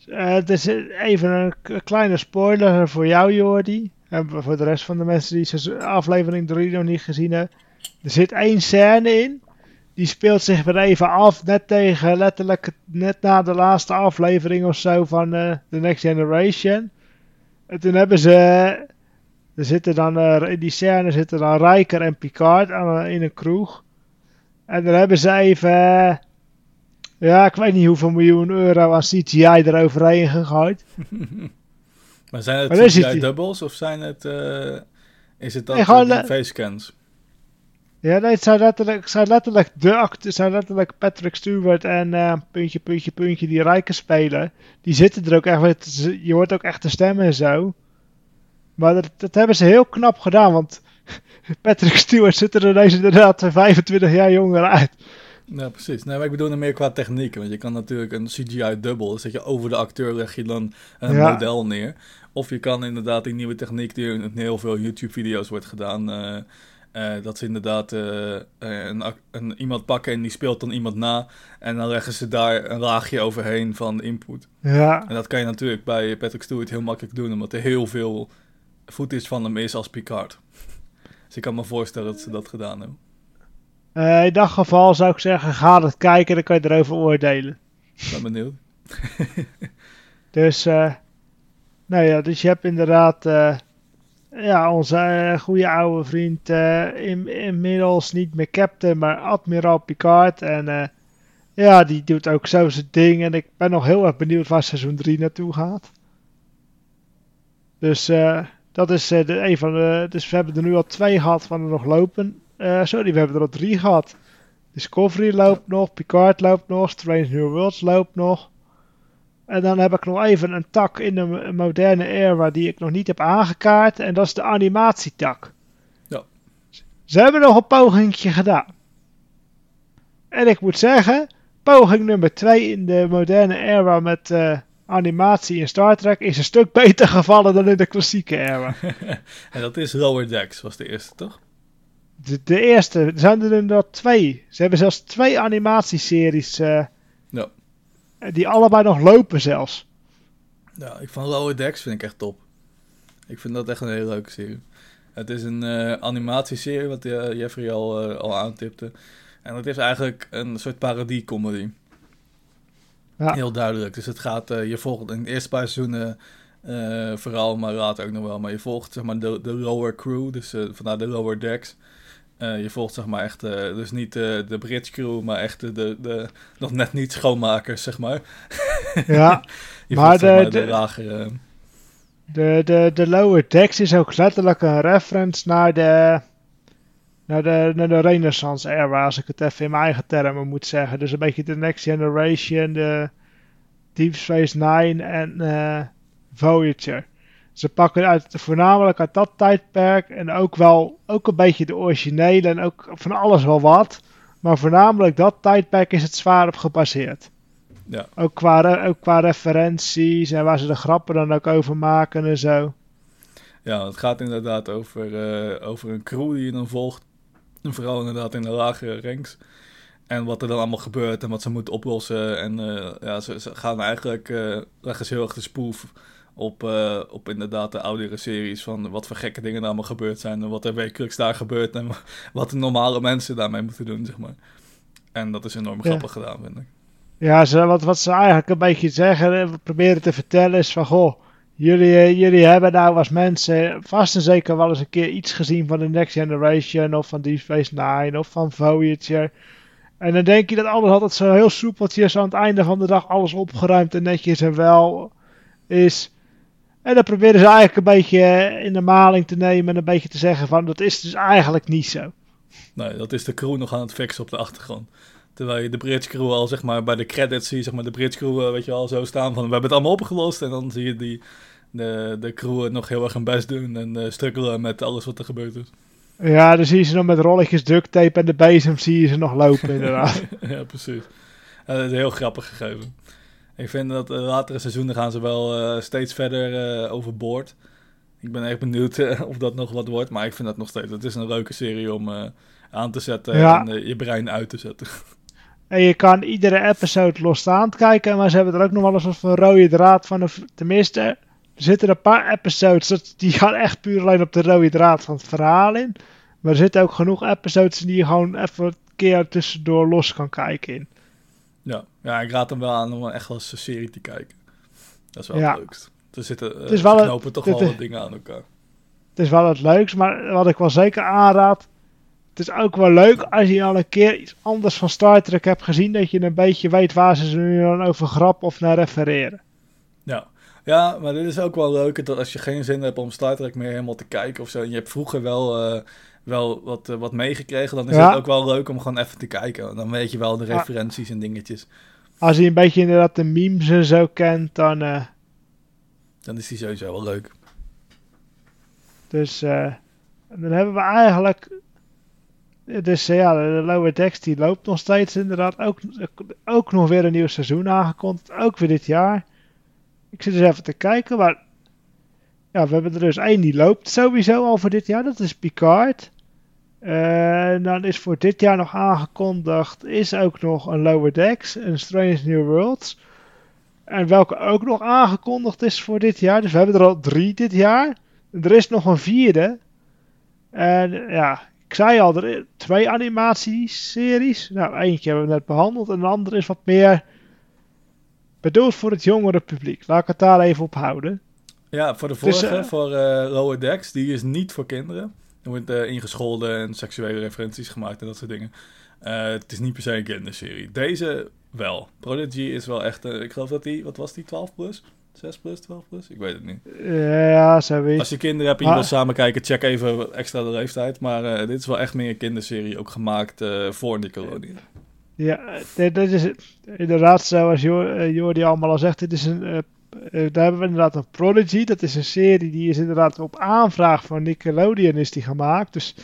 Uh, het is even een kleine spoiler voor jou, Jordi. En voor de rest van de mensen die aflevering 3 nog niet gezien hebben. Er zit één scène in. Die speelt zich weer even af, net tegen, letterlijk, net na de laatste aflevering of zo van uh, The Next Generation. En toen hebben ze er zitten dan, uh, in die scène zitten dan Rijker en Picard aan, in een kroeg. En dan hebben ze even, uh, ja, ik weet niet hoeveel miljoen euro aan CGI eroverheen gegooid. maar zijn het CGI-doubles of zijn het, uh, is het dan nee, gewoon, facecans? Ja, nee, het zijn letterlijk, zijn letterlijk de acteurs, zijn letterlijk Patrick Stewart en uh, puntje, puntje, puntje die Rijker spelen. Die zitten er ook echt, je hoort ook echt de stemmen en zo. Maar dat, dat, hebben ze heel knap gedaan, want Patrick Stewart ziet er ineens inderdaad 25 jaar jonger uit. Ja, precies. Nee, maar ik bedoel het meer qua techniek. Want je kan natuurlijk een CGI-dubbel, zet je over de acteur leg je dan een model neer. Of je kan inderdaad die nieuwe techniek die in heel veel YouTube-video's wordt gedaan... Uh, uh, dat ze inderdaad uh, een, een, iemand pakken en die speelt dan iemand na. En dan leggen ze daar een laagje overheen van input. Ja. En dat kan je natuurlijk bij Patrick Stewart heel makkelijk doen, omdat er heel veel footage van hem is als Picard. Dus ik kan me voorstellen dat ze dat gedaan hebben. Uh, in dat geval zou ik zeggen, ga het kijken, dan kan je erover oordelen. Ik ben benieuwd. dus, uh, nou ja, dus je hebt inderdaad, uh, ja, onze goede oude vriend, in, inmiddels niet meer captain, maar admiraal Picard. En ja, die doet ook zo zijn ding. En ik ben nog heel erg benieuwd waar seizoen 3 naartoe gaat. Dus, eh dat is uh, de, een van de. Dus we hebben er nu al twee gehad van er nog lopen. Uh, sorry, we hebben er al drie gehad. Discovery loopt nog, Picard loopt nog, Strange New Worlds loopt nog. En dan heb ik nog even een tak in de moderne era die ik nog niet heb aangekaart. En dat is de animatietak. Ja. Ze hebben nog een pogingje gedaan. En ik moet zeggen, poging nummer 2 in de moderne era met uh, animatie in Star Trek is een stuk beter gevallen dan in de klassieke era. en dat is Lower Decks, was de eerste, toch? De, de eerste, er zijn er inderdaad twee. Ze hebben zelfs twee animatieseries. Uh. Die allebei nog lopen zelfs. Ja, ik van Lower Decks vind ik echt top. Ik vind dat echt een hele leuke serie. Het is een uh, animatieserie, wat Jeffrey al, al aantipte. En het is eigenlijk een soort parodie-comedy. Ja. Heel duidelijk. Dus het gaat, uh, je volgt in de eerste paar seizoenen uh, vooral, maar later ook nog wel. Maar je volgt zeg maar de, de lower crew, dus uh, vandaar de lower decks. je volgt zeg maar echt, dus niet de bridge crew, maar echt de, de, de, nog net niet schoonmakers, zeg maar. Ja, je maar, volgt, de, zeg maar, de, de lagere... De, de, de lower decks is ook letterlijk een reference naar de naar de, naar de Renaissance era, als ik het even in mijn eigen termen moet zeggen. Dus een beetje de Next Generation, de Deep Space Nine en uh, Voyager. Ze pakken uit, voornamelijk uit dat tijdperk en ook wel ook een beetje de originele en ook van alles wel wat. Maar voornamelijk dat tijdperk is het zwaar op gebaseerd. Ja. Ook, qua, ook qua referenties en waar ze de grappen dan ook over maken en zo. Ja, het gaat inderdaad over, uh, over een crew die je dan volgt. Vooral inderdaad in de lagere ranks. En wat er dan allemaal gebeurt en wat ze moeten oplossen. En uh, ja, ze, ze, gaan eigenlijk, uh, leggen ze heel erg de spoef op, uh, op inderdaad de oudere series. Van wat voor gekke dingen er allemaal gebeurd zijn. En wat er wekelijks daar gebeurt. En wat de normale mensen daarmee moeten doen, zeg maar. En dat is enorm grappig gedaan, vind ik. Ja, ze, wat, wat ze eigenlijk een beetje zeggen, proberen te vertellen is van... Goh, Jullie, eh, jullie hebben nou als mensen vast en zeker wel eens een keer iets gezien van de Next Generation of van Deep Space Nine of van Voyager. En dan denk je dat alles altijd zo heel soepeltjes aan het einde van de dag alles opgeruimd en netjes en wel is. En dan proberen ze eigenlijk een beetje in de maling te nemen en een beetje te zeggen van dat is dus eigenlijk niet zo. Nee, dat is de crew nog aan het fixen op de achtergrond. Terwijl je de Bridge crew al zeg maar bij de credits zie, zeg maar de Bridge crew eh, weet je al zo staan van we hebben het allemaal opgelost en dan zie je die de, de crew nog heel erg hun best doen en uh, struggelen met alles wat er gebeurd is. Ja, dan zie je ze nog met rolletjes duct tape en de bezem zie je ze nog lopen inderdaad. ja, precies. dat is heel grappig gegeven. Ik vind dat de latere seizoenen gaan ze wel uh, steeds verder overboord. Ik ben echt benieuwd of dat nog wat wordt, maar ik vind dat nog steeds. Het is een leuke serie om aan te zetten ja. en je brein uit te zetten. En je kan iedere episode losstaand kijken, maar ze hebben er ook nog wel eens een rode draad van. Tenminste, er zitten een paar episodes die gaan echt puur alleen op de rode draad van het verhaal in. Maar er zitten ook genoeg episodes die je gewoon even een keer tussendoor los kan kijken in. Ja, ja ik raad hem wel aan om echt wel eens een serie te kijken. Dat is wel het leukst. Er zitten uh, het is wel knopen toch wel wat dingen aan elkaar. Het is wel het leukst, maar wat ik wel zeker aanraad... Het is ook wel leuk als je al een keer iets anders van Star Trek hebt gezien... dat je een beetje weet waar ze nu dan over grap of naar refereren. Ja, ja, maar dit is ook wel leuk dat als je geen zin hebt om Star Trek meer helemaal te kijken of zo. En je hebt vroeger wel, uh, wel wat, uh, wat meegekregen. Dan is het ook wel leuk om gewoon even te kijken. Dan weet je wel de referenties en dingetjes. Als je een beetje inderdaad de memes en zo kent, dan... Uh... Dan is die sowieso wel leuk. Dus dan hebben we eigenlijk... Dus ja, de Lower Decks die loopt nog steeds inderdaad. Ook, ook nog weer een nieuw seizoen aangekondigd. Ook weer dit jaar. Ik zit dus even te kijken, maar ja, we hebben er dus één die loopt sowieso al voor dit jaar. Dat is Picard. Uh, dan is voor dit jaar nog aangekondigd, is ook nog een Lower Decks, een Strange New Worlds. En welke ook nog aangekondigd is voor dit jaar. Dus we hebben er al drie dit jaar. Er is nog een vierde. En ja, ik zei al, er twee animatieseries. Nou, eentje hebben we net behandeld. En de andere is wat meer bedoeld voor het jongere publiek. Laat ik het daar even op houden. Ja, voor de vorige, dus, voor uh, Lower Decks, die is niet voor kinderen. Er wordt uh, ingescholden en seksuele referenties gemaakt en dat soort dingen. Het is niet per se een kinderserie. Deze wel. Prodigy is wel echt, ik geloof dat die, wat was die, 12 plus? 6 plus, 12 plus? Ik weet het niet. Ja, zo weet Als je kinderen hebt en je wil samen kijken, check even extra de leeftijd. Maar dit is wel echt meer een kinderserie, ook gemaakt voor Nickelodeon. Ja, dit, is inderdaad zoals eh, Jordi allemaal al zegt. Dit is een, uh, daar hebben we inderdaad een Prodigy. Dat is een serie die is inderdaad op aanvraag van Nickelodeon is die gemaakt. Dus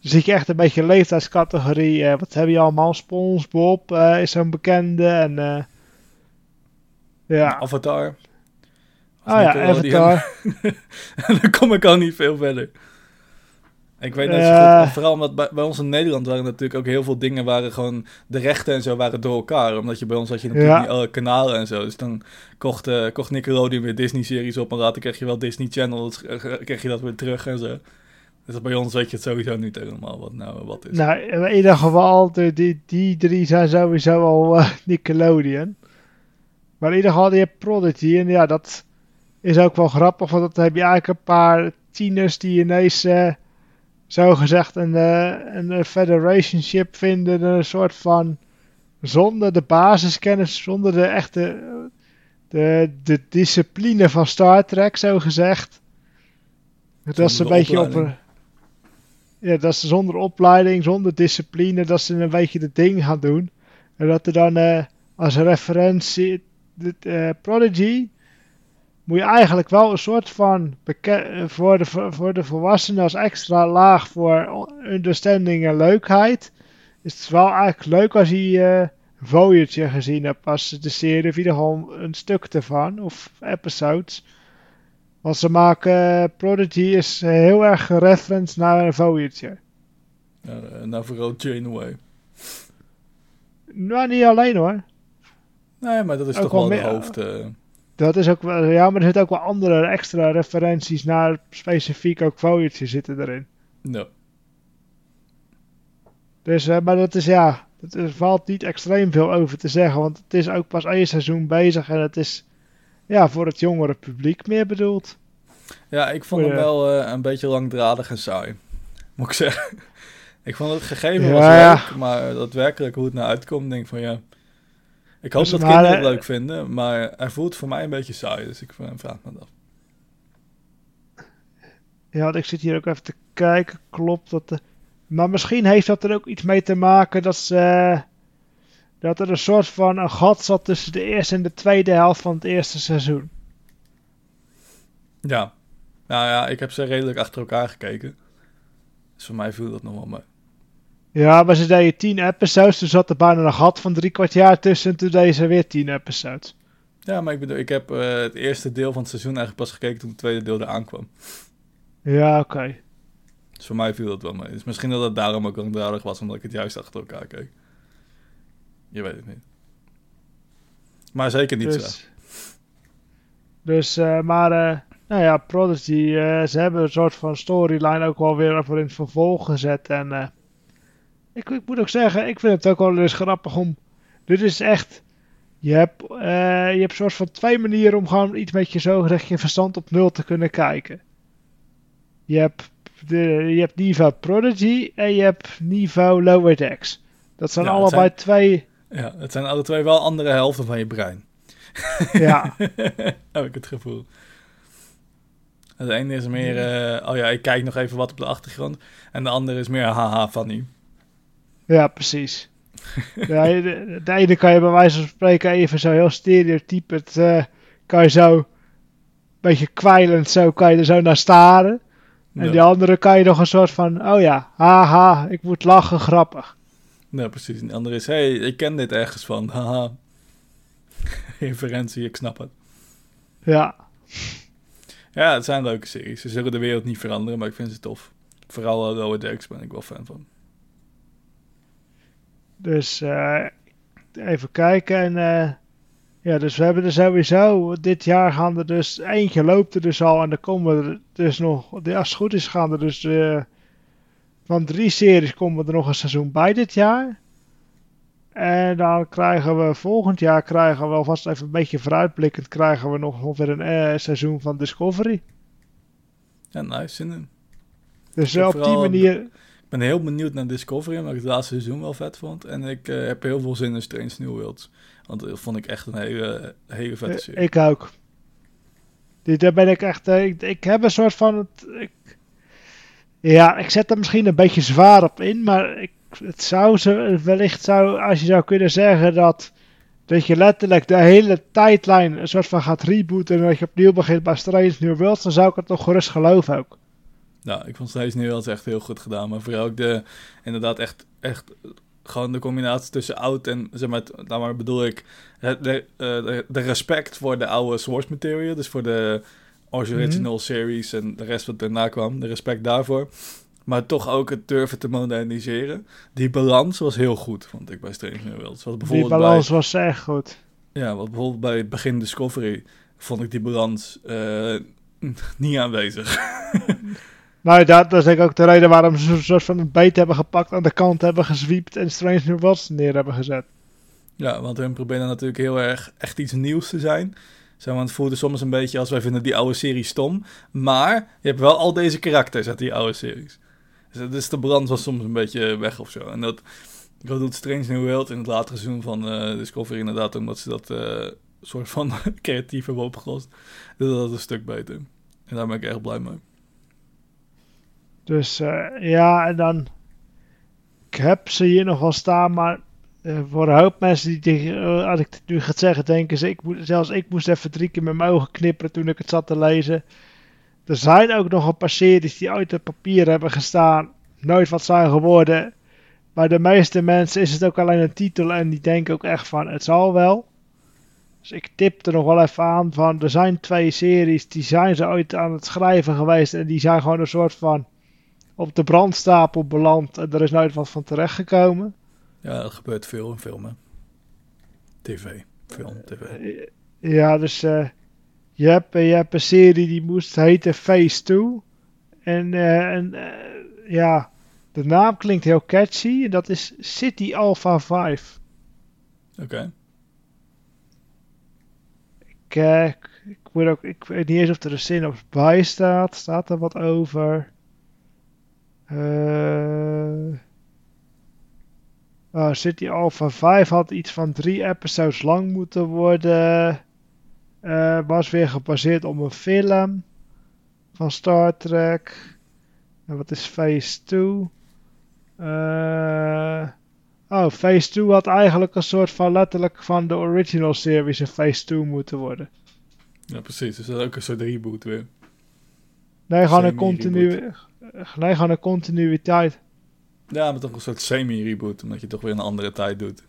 zie je echt een beetje leeftijdscategorie. Uh, wat heb je allemaal? SpongeBob is zo'n bekende. En, ja. Avatar. Ah ja, Avatar. dan kom ik al niet veel verder. Ik weet niet zo goed, vooral omdat bij, bij, ons in Nederland waren natuurlijk ook heel veel dingen waren gewoon, de rechten en zo waren door elkaar. Omdat je bij ons had je natuurlijk niet alle kanalen en zo. Dus dan kocht, uh, kocht Nickelodeon weer Disney-series op en later kreeg je wel Disney Channel, dus kreeg je dat weer terug en zo. Dus bij ons weet je het sowieso niet helemaal wat nou wat is. Nou, in ieder geval, de, die, die drie zijn sowieso al uh, Nickelodeon. Maar in ieder geval, die Prodigy en ja, dat is ook wel grappig, want dan heb je eigenlijk een paar tieners die ineens... Uh, zo gezegd een, uh, een federationship vinden, een soort van zonder de basiskennis, zonder de echte de, de discipline van Star Trek, zo gezegd. Dat is een beetje op ja, dat ze zonder opleiding, zonder discipline, dat ze een beetje de ding gaan doen. En dat er dan uh, als referentie de, uh, Prodigy moet je eigenlijk wel een soort van voor de, voor de volwassenen als extra laag voor understanding en leukheid. Is het wel eigenlijk leuk als je uh, Voyager gezien hebt als de serie, of ieder een stuk ervan, of episodes. Want ze maken, Prodigy is heel erg reference naar Voyager. Ja, nou vooral Janeway. Nou, niet alleen hoor. Nee, maar dat is toch wel de hoofd... Uh... Dat is ook wel, ja, maar er zitten ook wel andere extra referenties naar specifiek ook Voyager zitten erin. Ja. Dus, uh, maar dat is ja, er valt niet extreem veel over te zeggen, want het is ook pas één seizoen bezig en het is ja, voor het jongere publiek meer bedoeld. Ja, ik vond hem wel uh, een beetje langdradig en saai, moet ik zeggen. ik vond het gegeven ja, was leuk, maar daadwerkelijk hoe het nou uitkomt, denk ik van ja, ik hoop dus dat kinderen het leuk vinden, maar hij voelt voor mij een beetje saai, dus ik vraag me af. Ja, ik zit hier ook even te kijken, klopt dat de... Maar misschien heeft dat er ook iets mee te maken dat ze... Dat er een soort van een gat zat tussen de eerste en de tweede helft van het eerste seizoen. Ja. Nou ja, ik heb ze redelijk achter elkaar gekeken. Dus voor mij viel dat nog wel mee. Ja, maar ze deden 10 episodes, toen zat er bijna een gat van drie kwart jaar tussen en toen deden ze weer 10 episodes. Ja, maar ik bedoel, ik heb uh, het eerste deel van het seizoen eigenlijk pas gekeken toen het tweede deel eraan kwam. Ja, oké. Okay. Dus voor mij viel dat wel mee. Dus misschien dat het daarom ook langdradig was, omdat ik het juist achter elkaar keek. Je weet het niet. Maar zeker niet dus, zo. Dus, uh, maar, uh, nou ja, Prodigy, ze hebben een soort van storyline ook wel weer voor in het vervolg gezet. En ik, ik, moet ook zeggen, ik vind het ook wel eens grappig om. Dit is echt. Je hebt, uh, je hebt een soort van twee manieren om gewoon iets met je zogezegd je verstand op nul te kunnen kijken. Je hebt, de, je hebt niveau Prodigy en je hebt niveau Lower Decks. Dat zijn allebei twee. Ja, het zijn alle twee wel andere helften van je brein. Ja. Heb ik het gevoel. Het ene is meer, uh, oh ja, ik kijk nog even wat op de achtergrond. En de andere is meer, haha, funny. Ja, precies. de, de, ene kan je bij wijze van spreken even zo heel stereotyp. Het uh, kan je zo een beetje kwijlend zo kan je er zo naar staren. En die andere kan je nog een soort van, oh ja, haha, ik moet lachen, grappig. Ja, precies. En de andere is, hey, ik ken dit ergens van, haha. Referentie, ik snap het. Ja. Ja, het zijn leuke series. Ze zullen de wereld niet veranderen, maar ik vind ze tof. Vooral Lower Decks ben ik wel fan van. Dus uh, even kijken. En uh, ja, dus we hebben er sowieso. Dit jaar gaan er dus. Eentje loopt er dus al. En dan komen er dus nog. Als het goed is, gaan er dus. Uh, van drie series komen er nog een seizoen bij dit jaar. En dan krijgen we volgend jaar krijgen we alvast even een beetje vooruitblikkend krijgen we nog ongeveer een seizoen van Discovery. Ja, nice. In. Dus op die manier ben heel benieuwd naar Discovery, omdat ik het laatste seizoen wel vet vond. En ik uh, heb heel veel zin in Strange New Worlds. Want dat vond ik echt een hele, hele vette serie. Ik ook. Die, daar ben ik echt... Uh, ik, ik, heb een soort van... Het, ik, ja, ik zet er misschien een beetje zwaar op in, maar ik het zou ze, wellicht zou, als je zou kunnen zeggen dat, dat je letterlijk de hele tijdlijn een soort van gaat rebooten en dat je opnieuw begint bij Strange New Worlds, dan zou ik het toch gerust geloven ook. Nou, ik vond Strange New Worlds echt heel goed gedaan, maar vooral ook de, inderdaad echt, echt gewoon de combinatie tussen oud en, zeg maar, nou maar bedoel ik, de, de, de, de respect voor de oude source material, dus voor de original mhm. series en de rest wat daarna kwam, de respect daarvoor. Maar toch ook het durven te moderniseren. Die balans was heel goed, vond ik bij Strange New Worlds. die balans was echt goed. Ja, wat bijvoorbeeld bij het begin Discovery vond ik die balans uh, niet aanwezig. nou, dat, dat is denk ik ook de reden waarom ze een soort van een beet hebben gepakt, aan de kant hebben gezwiept en Strange New Worlds neer hebben gezet. Ja, want hun proberen natuurlijk heel erg echt iets nieuws te zijn. Zo, want het voelde soms een beetje als wij vinden die oude serie stom. Maar je hebt wel al deze karakters uit die oude series. Dus, de brand was soms een beetje weg of zo. En dat, doet Strange New World in het latere seizoen van uh, Discovery inderdaad, omdat ze dat uh, soort van creatief hebben opgelost. Dus dat een stuk beter. En daar ben ik echt blij mee. Dus uh, ja, en dan. Ik heb ze hier nog wel staan, maar uh, voor een hoop mensen die, uh, als ik het nu ga zeggen, denken ze, ik zelfs ik moest even drie keer met mijn ogen knipperen toen ik het zat te lezen. Er zijn ook nog een paar series die uit het papier hebben gestaan, nooit wat zijn geworden. Maar de meeste mensen is het ook alleen een titel en die denken ook echt van, het zal wel. Dus ik tip er nog wel even aan van, er zijn twee series, die zijn ze ooit aan het schrijven geweest en die zijn gewoon een soort van op de brandstapel beland en er is nooit wat van terechtgekomen. Ja, dat gebeurt veel in filmen. TV, film, tv. Ja, dus uh, je, hebt, je hebt een serie die moest heten Phase 2. En, uh, en ja, de naam klinkt heel catchy. En dat is City Alpha 5. Oké. Okay. Ik, ik, moet ook, ik weet niet eens of er een zin op bij staat. Staat er wat over? Eh... Uh, City Alpha 5 had iets van drie episodes lang moeten worden. Uh, was weer gebaseerd op een film van Star Trek. En wat is Phase 2? Uh, oh, Phase 2 had eigenlijk een soort van letterlijk van de original series een Phase 2 moeten worden. Ja, precies. Dus dat is ook een soort reboot weer. Nee, gewoon een, continu nee, gewoon een continuïteit. Ja, maar toch een soort semi-reboot, omdat je toch weer een andere tijd doet.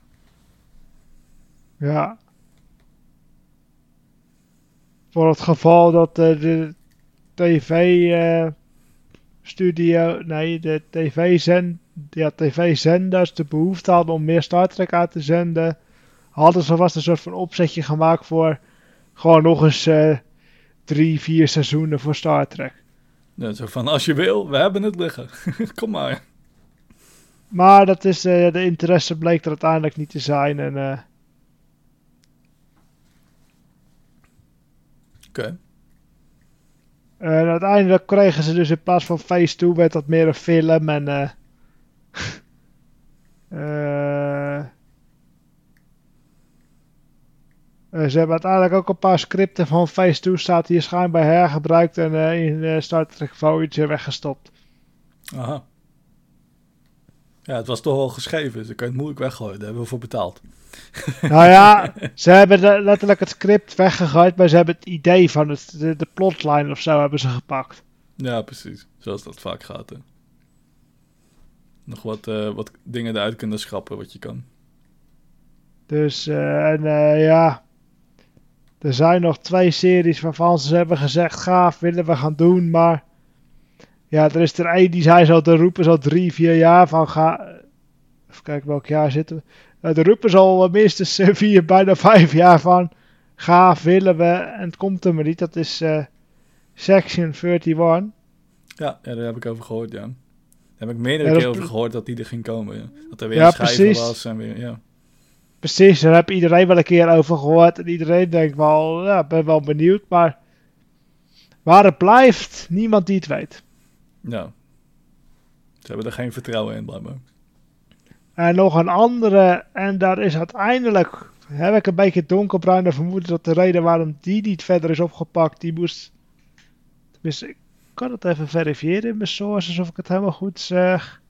Ja. Voor het geval dat uh, de tv-studio, uh, nee, de tv-zend, ja, tv-zenders de behoefte hadden om meer Star Trek uit te zenden, hadden ze vast een soort van opzetje gemaakt voor gewoon nog eens uh, drie, vier seizoenen voor Star Trek. Ja, zo van, als je wil, we hebben het liggen. Kom maar. Maar dat is, uh, de interesse bleek er uiteindelijk niet te zijn. En, uh... Oké. En uiteindelijk kregen ze dus in plaats van Phase 2 werd dat meer een film. En uh... ze hebben uiteindelijk ook een paar scripten van Phase 2 staat hier schijnbaar hergebruikt en in Star Trek Voyager weggestopt. Aha. Ja, het was toch al geschreven, dus dan kan je het moeilijk weggooien. Daar hebben we voor betaald. Nou ja, ze hebben letterlijk het script weggegooid, maar ze hebben het idee van het, de, de plotline of zo hebben ze gepakt. Ja, precies. Zoals dat vaak gaat. Hè. Nog wat, uh, wat dingen eruit kunnen schrappen wat je kan. Dus, uh, en uh, ja. Er zijn nog twee series waarvan ze hebben gezegd: gaaf, willen we gaan doen, maar ja, er is er één die zei zo te roepen, zo drie, vier jaar van ga. Even kijken welk jaar zitten we. Uh, de roepen ze al minstens uh, vier, bijna vijf jaar van. Gaaf willen we en het komt er maar niet. Dat is uh, Section 31. Ja, ja, daar heb ik over gehoord, ja. Daar heb ik meerdere ja, keer over gehoord dat die er ging komen. Ja. Dat er weer ja, was en weer, ja. Precies, daar heb iedereen wel een keer over gehoord. En iedereen denkt wel, ja, ben wel benieuwd. Maar waar het blijft, niemand die het weet. Ja. Ze hebben er geen vertrouwen in, blijkbaar. En nog een andere, en daar is uiteindelijk, heb ik een beetje donkerbruine vermoeden dat de reden waarom die niet verder is opgepakt, die moest, ik kan het even verifiëren in mijn sources of ik het helemaal goed zeg.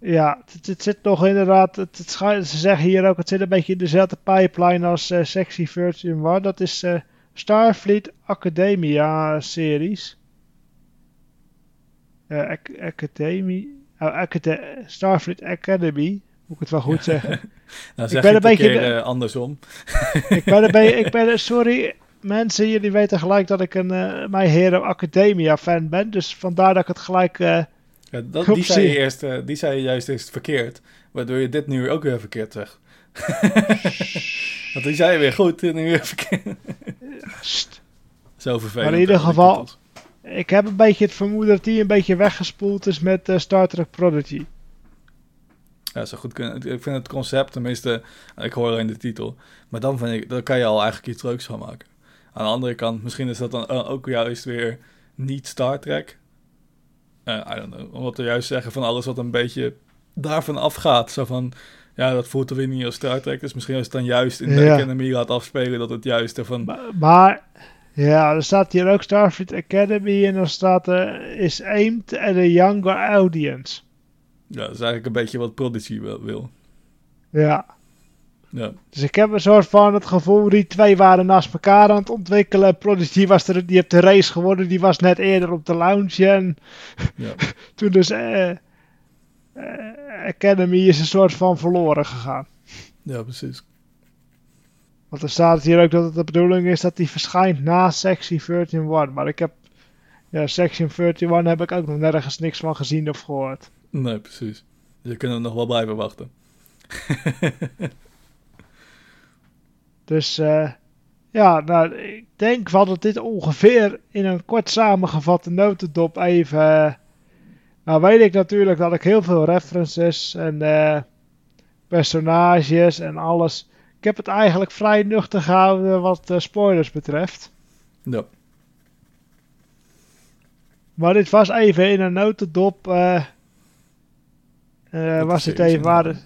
Ja, het, het, zit nog inderdaad. Het, het ze zeggen hier ook, het zit een beetje in dezelfde pipeline als uh, Sexy Virgin War. Dat is uh, Starfleet Academia series. Uh, Academie. Oh, Starfleet Academy. Moet ik het wel goed zeggen? nou, zeg ik ben een beetje keer, andersom. ik ben een beetje. Ik ben, sorry, mensen, jullie weten gelijk dat ik een uh, My Hero Academia fan ben. Dus vandaar dat ik het gelijk. Uh, ja, dat, die, zei je eerst, uh, die zei je juist eerst verkeerd. Waardoor je dit nu ook weer verkeerd zegt. Want die zei je weer goed en nu weer verkeerd. Zo vervelend. Maar in ieder geval, ik heb een beetje het vermoeden dat die een beetje weggespoeld is met uh, Star Trek Prodigy. Ja, zo goed kunnen. Ik vind het concept, tenminste, ik hoor alleen de titel. Maar dan, vind ik, dan kan je al eigenlijk iets leuks van maken. Aan de andere kant, misschien is dat dan ook juist weer niet Star Trek. Uh, I don't know. Omdat we juist zeggen van alles wat een beetje daarvan afgaat. Zo van, ja, dat voelt er weer niet als Star Trek. Dus misschien als het dan juist in de Academy laat afspelen, dat het juist ervan... Maar, maar, ja, er staat hier ook Starfleet Academy en dan staat er is aimed at a younger audience. Ja, dat is eigenlijk een beetje wat Prodigy wil. Ja. Ja. Dus ik heb een soort van het gevoel, die twee waren naast elkaar aan het ontwikkelen. Prodigy was er, die heeft de race geworden, die was net eerder op de lounge. En ja. toen dus uh, uh, Academy is een soort van verloren gegaan. Ja, precies. Want er staat hier ook dat het de bedoeling is dat die verschijnt na Section 13 Maar ik heb, ja, Section 31 heb ik ook nog nergens niks van gezien of gehoord. Nee, precies. Je kunt er nog wel blijven wachten. Dus uh, ja, nou, ik denk wel dat dit ongeveer in een kort samengevatte notendop even... nou weet ik natuurlijk dat ik heel veel references en uh, personages en alles... Ik heb het eigenlijk vrij nuchter gehouden wat spoilers betreft. Ja. Maar dit was even in een notendop... was het even waar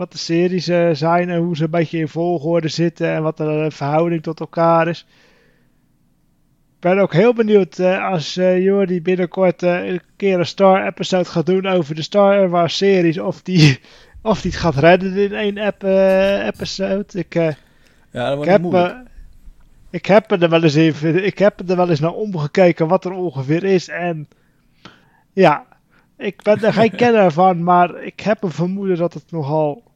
wat de series uh, zijn en hoe ze een beetje in volgorde zitten en wat de verhouding tot elkaar is. Ik ben ook heel benieuwd uh, als Jordi binnenkort een keer een Star episode gaat doen over de Star Wars series, of die, of die het gaat redden in één ep episode. Ik, ja, dat ik heb, me, ik heb er wel eens even, ik heb er wel eens naar omgekeken wat er ongeveer is en ja, ik ben er geen kenner van, maar ik heb een vermoeden dat het nogal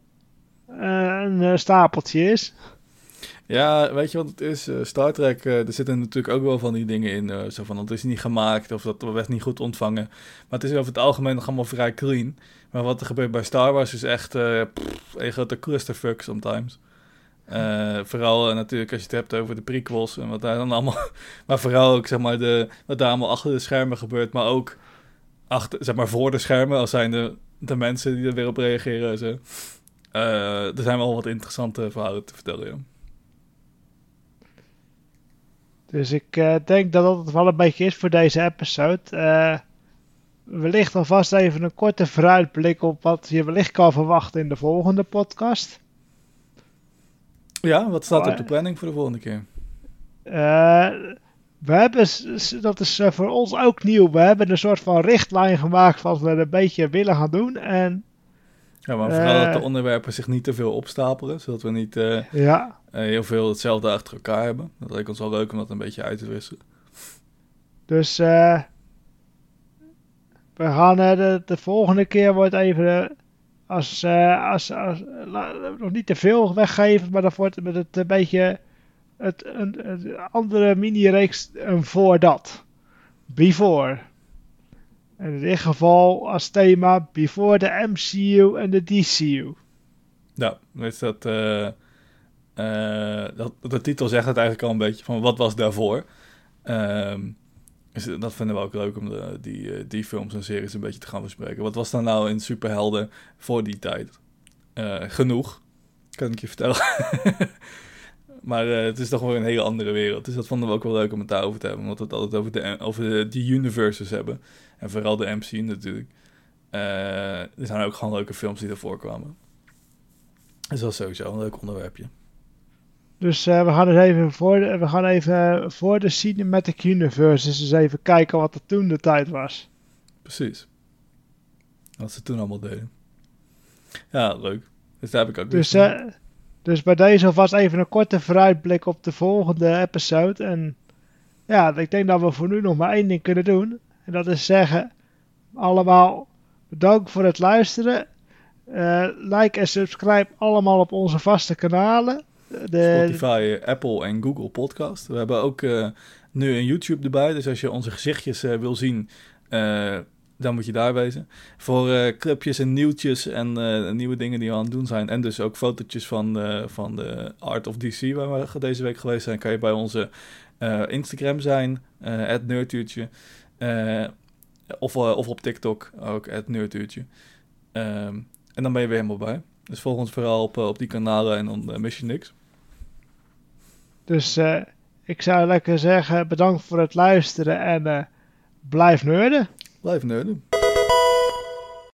een uh, stapeltje is. Ja, weet je wat het is? Uh, Star Trek, er zitten natuurlijk ook wel van die dingen in. zo van, dat is niet gemaakt of dat werd niet goed ontvangen. Maar het is over het algemeen nog allemaal vrij clean. Maar wat er gebeurt bij Star Wars is echt pff, een grote clusterfuck sometimes. vooral natuurlijk als je het hebt over de prequels en wat daar dan allemaal... maar vooral ook, zeg maar, de, wat daar allemaal achter de schermen gebeurt. Maar ook achter, zeg maar, voor de schermen, als zijn de, de mensen die er weer op reageren. Zo. Uh, er zijn wel wat interessante verhalen te vertellen, ja. Dus ik uh, denk dat dat het wel een beetje is voor deze episode. Uh, wellicht alvast even een korte vooruitblik op wat je wellicht kan verwachten in de volgende podcast. Ja, wat staat op de planning voor de volgende keer? we hebben, dat is voor ons ook nieuw, we hebben een soort van richtlijn gemaakt wat we een beetje willen gaan doen. En ja, maar vooral dat de eh. onderwerpen zich niet te veel opstapelen, zodat we niet uh, ja. uh, heel veel hetzelfde achter elkaar hebben. Dat lijkt ons wel leuk om dat een beetje uit te wisselen. Dus we gaan de, de, volgende keer wordt even, als, als, als, nog niet te veel weggeven, maar dan wordt het een beetje het, een, een andere mini-reeks voor dat. Before. En in dit geval als thema Before the MCU en de DCU. Ja, is dat, uh, dat, de titel zegt het eigenlijk al een beetje van wat was daarvoor. Um, dus dat vinden we ook leuk om de, die, eh, die films en series een beetje te gaan bespreken. Wat was dan nou in superhelden voor die tijd? Genoeg, kan ik je vertellen. maar uh, het is toch wel een hele andere wereld. Dus dat vonden we ook wel leuk om het daarover te hebben. Omdat we het altijd over de, over de, die universes hebben. En vooral de MC natuurlijk. Uh, er zijn ook gewoon leuke films die ervoor kwamen. Dus dat is sowieso een leuk onderwerpje. Dus uh, we gaan dus even voor de, we gaan even voor de Cinematic Universe eens even kijken wat er toen de tijd was. Precies. Wat ze toen allemaal deden. Ja, leuk. Dus daar heb ik ook dus, uh, dus bij deze alvast even een korte vooruitblik op de volgende episode. En ja, ik denk dat we voor nu nog maar één ding kunnen doen. En dat is zeggen, allemaal bedankt voor het luisteren. Uh, like en subscribe allemaal op onze vaste kanalen. De... Spotify, Apple en Google Podcast. We hebben ook uh, nu een YouTube erbij. Dus als je onze gezichtjes wil zien, dan moet je daar wezen. Voor uh, clubjes en nieuwtjes en uh, nieuwe dingen die we aan het doen zijn. En dus ook fotootjes van, uh, van de Art of DC, waar we deze week geweest zijn. Kan je bij onze Instagram zijn, het Nerdtuurtje. of, of op TikTok ook, het Nerdtuurtje. Ehm, en dan ben je weer helemaal bij. Dus volg ons vooral op, op die kanalen en dan mis je niks. Dus ik zou lekker zeggen, bedankt voor het luisteren en blijf nerden. Blijf nerden.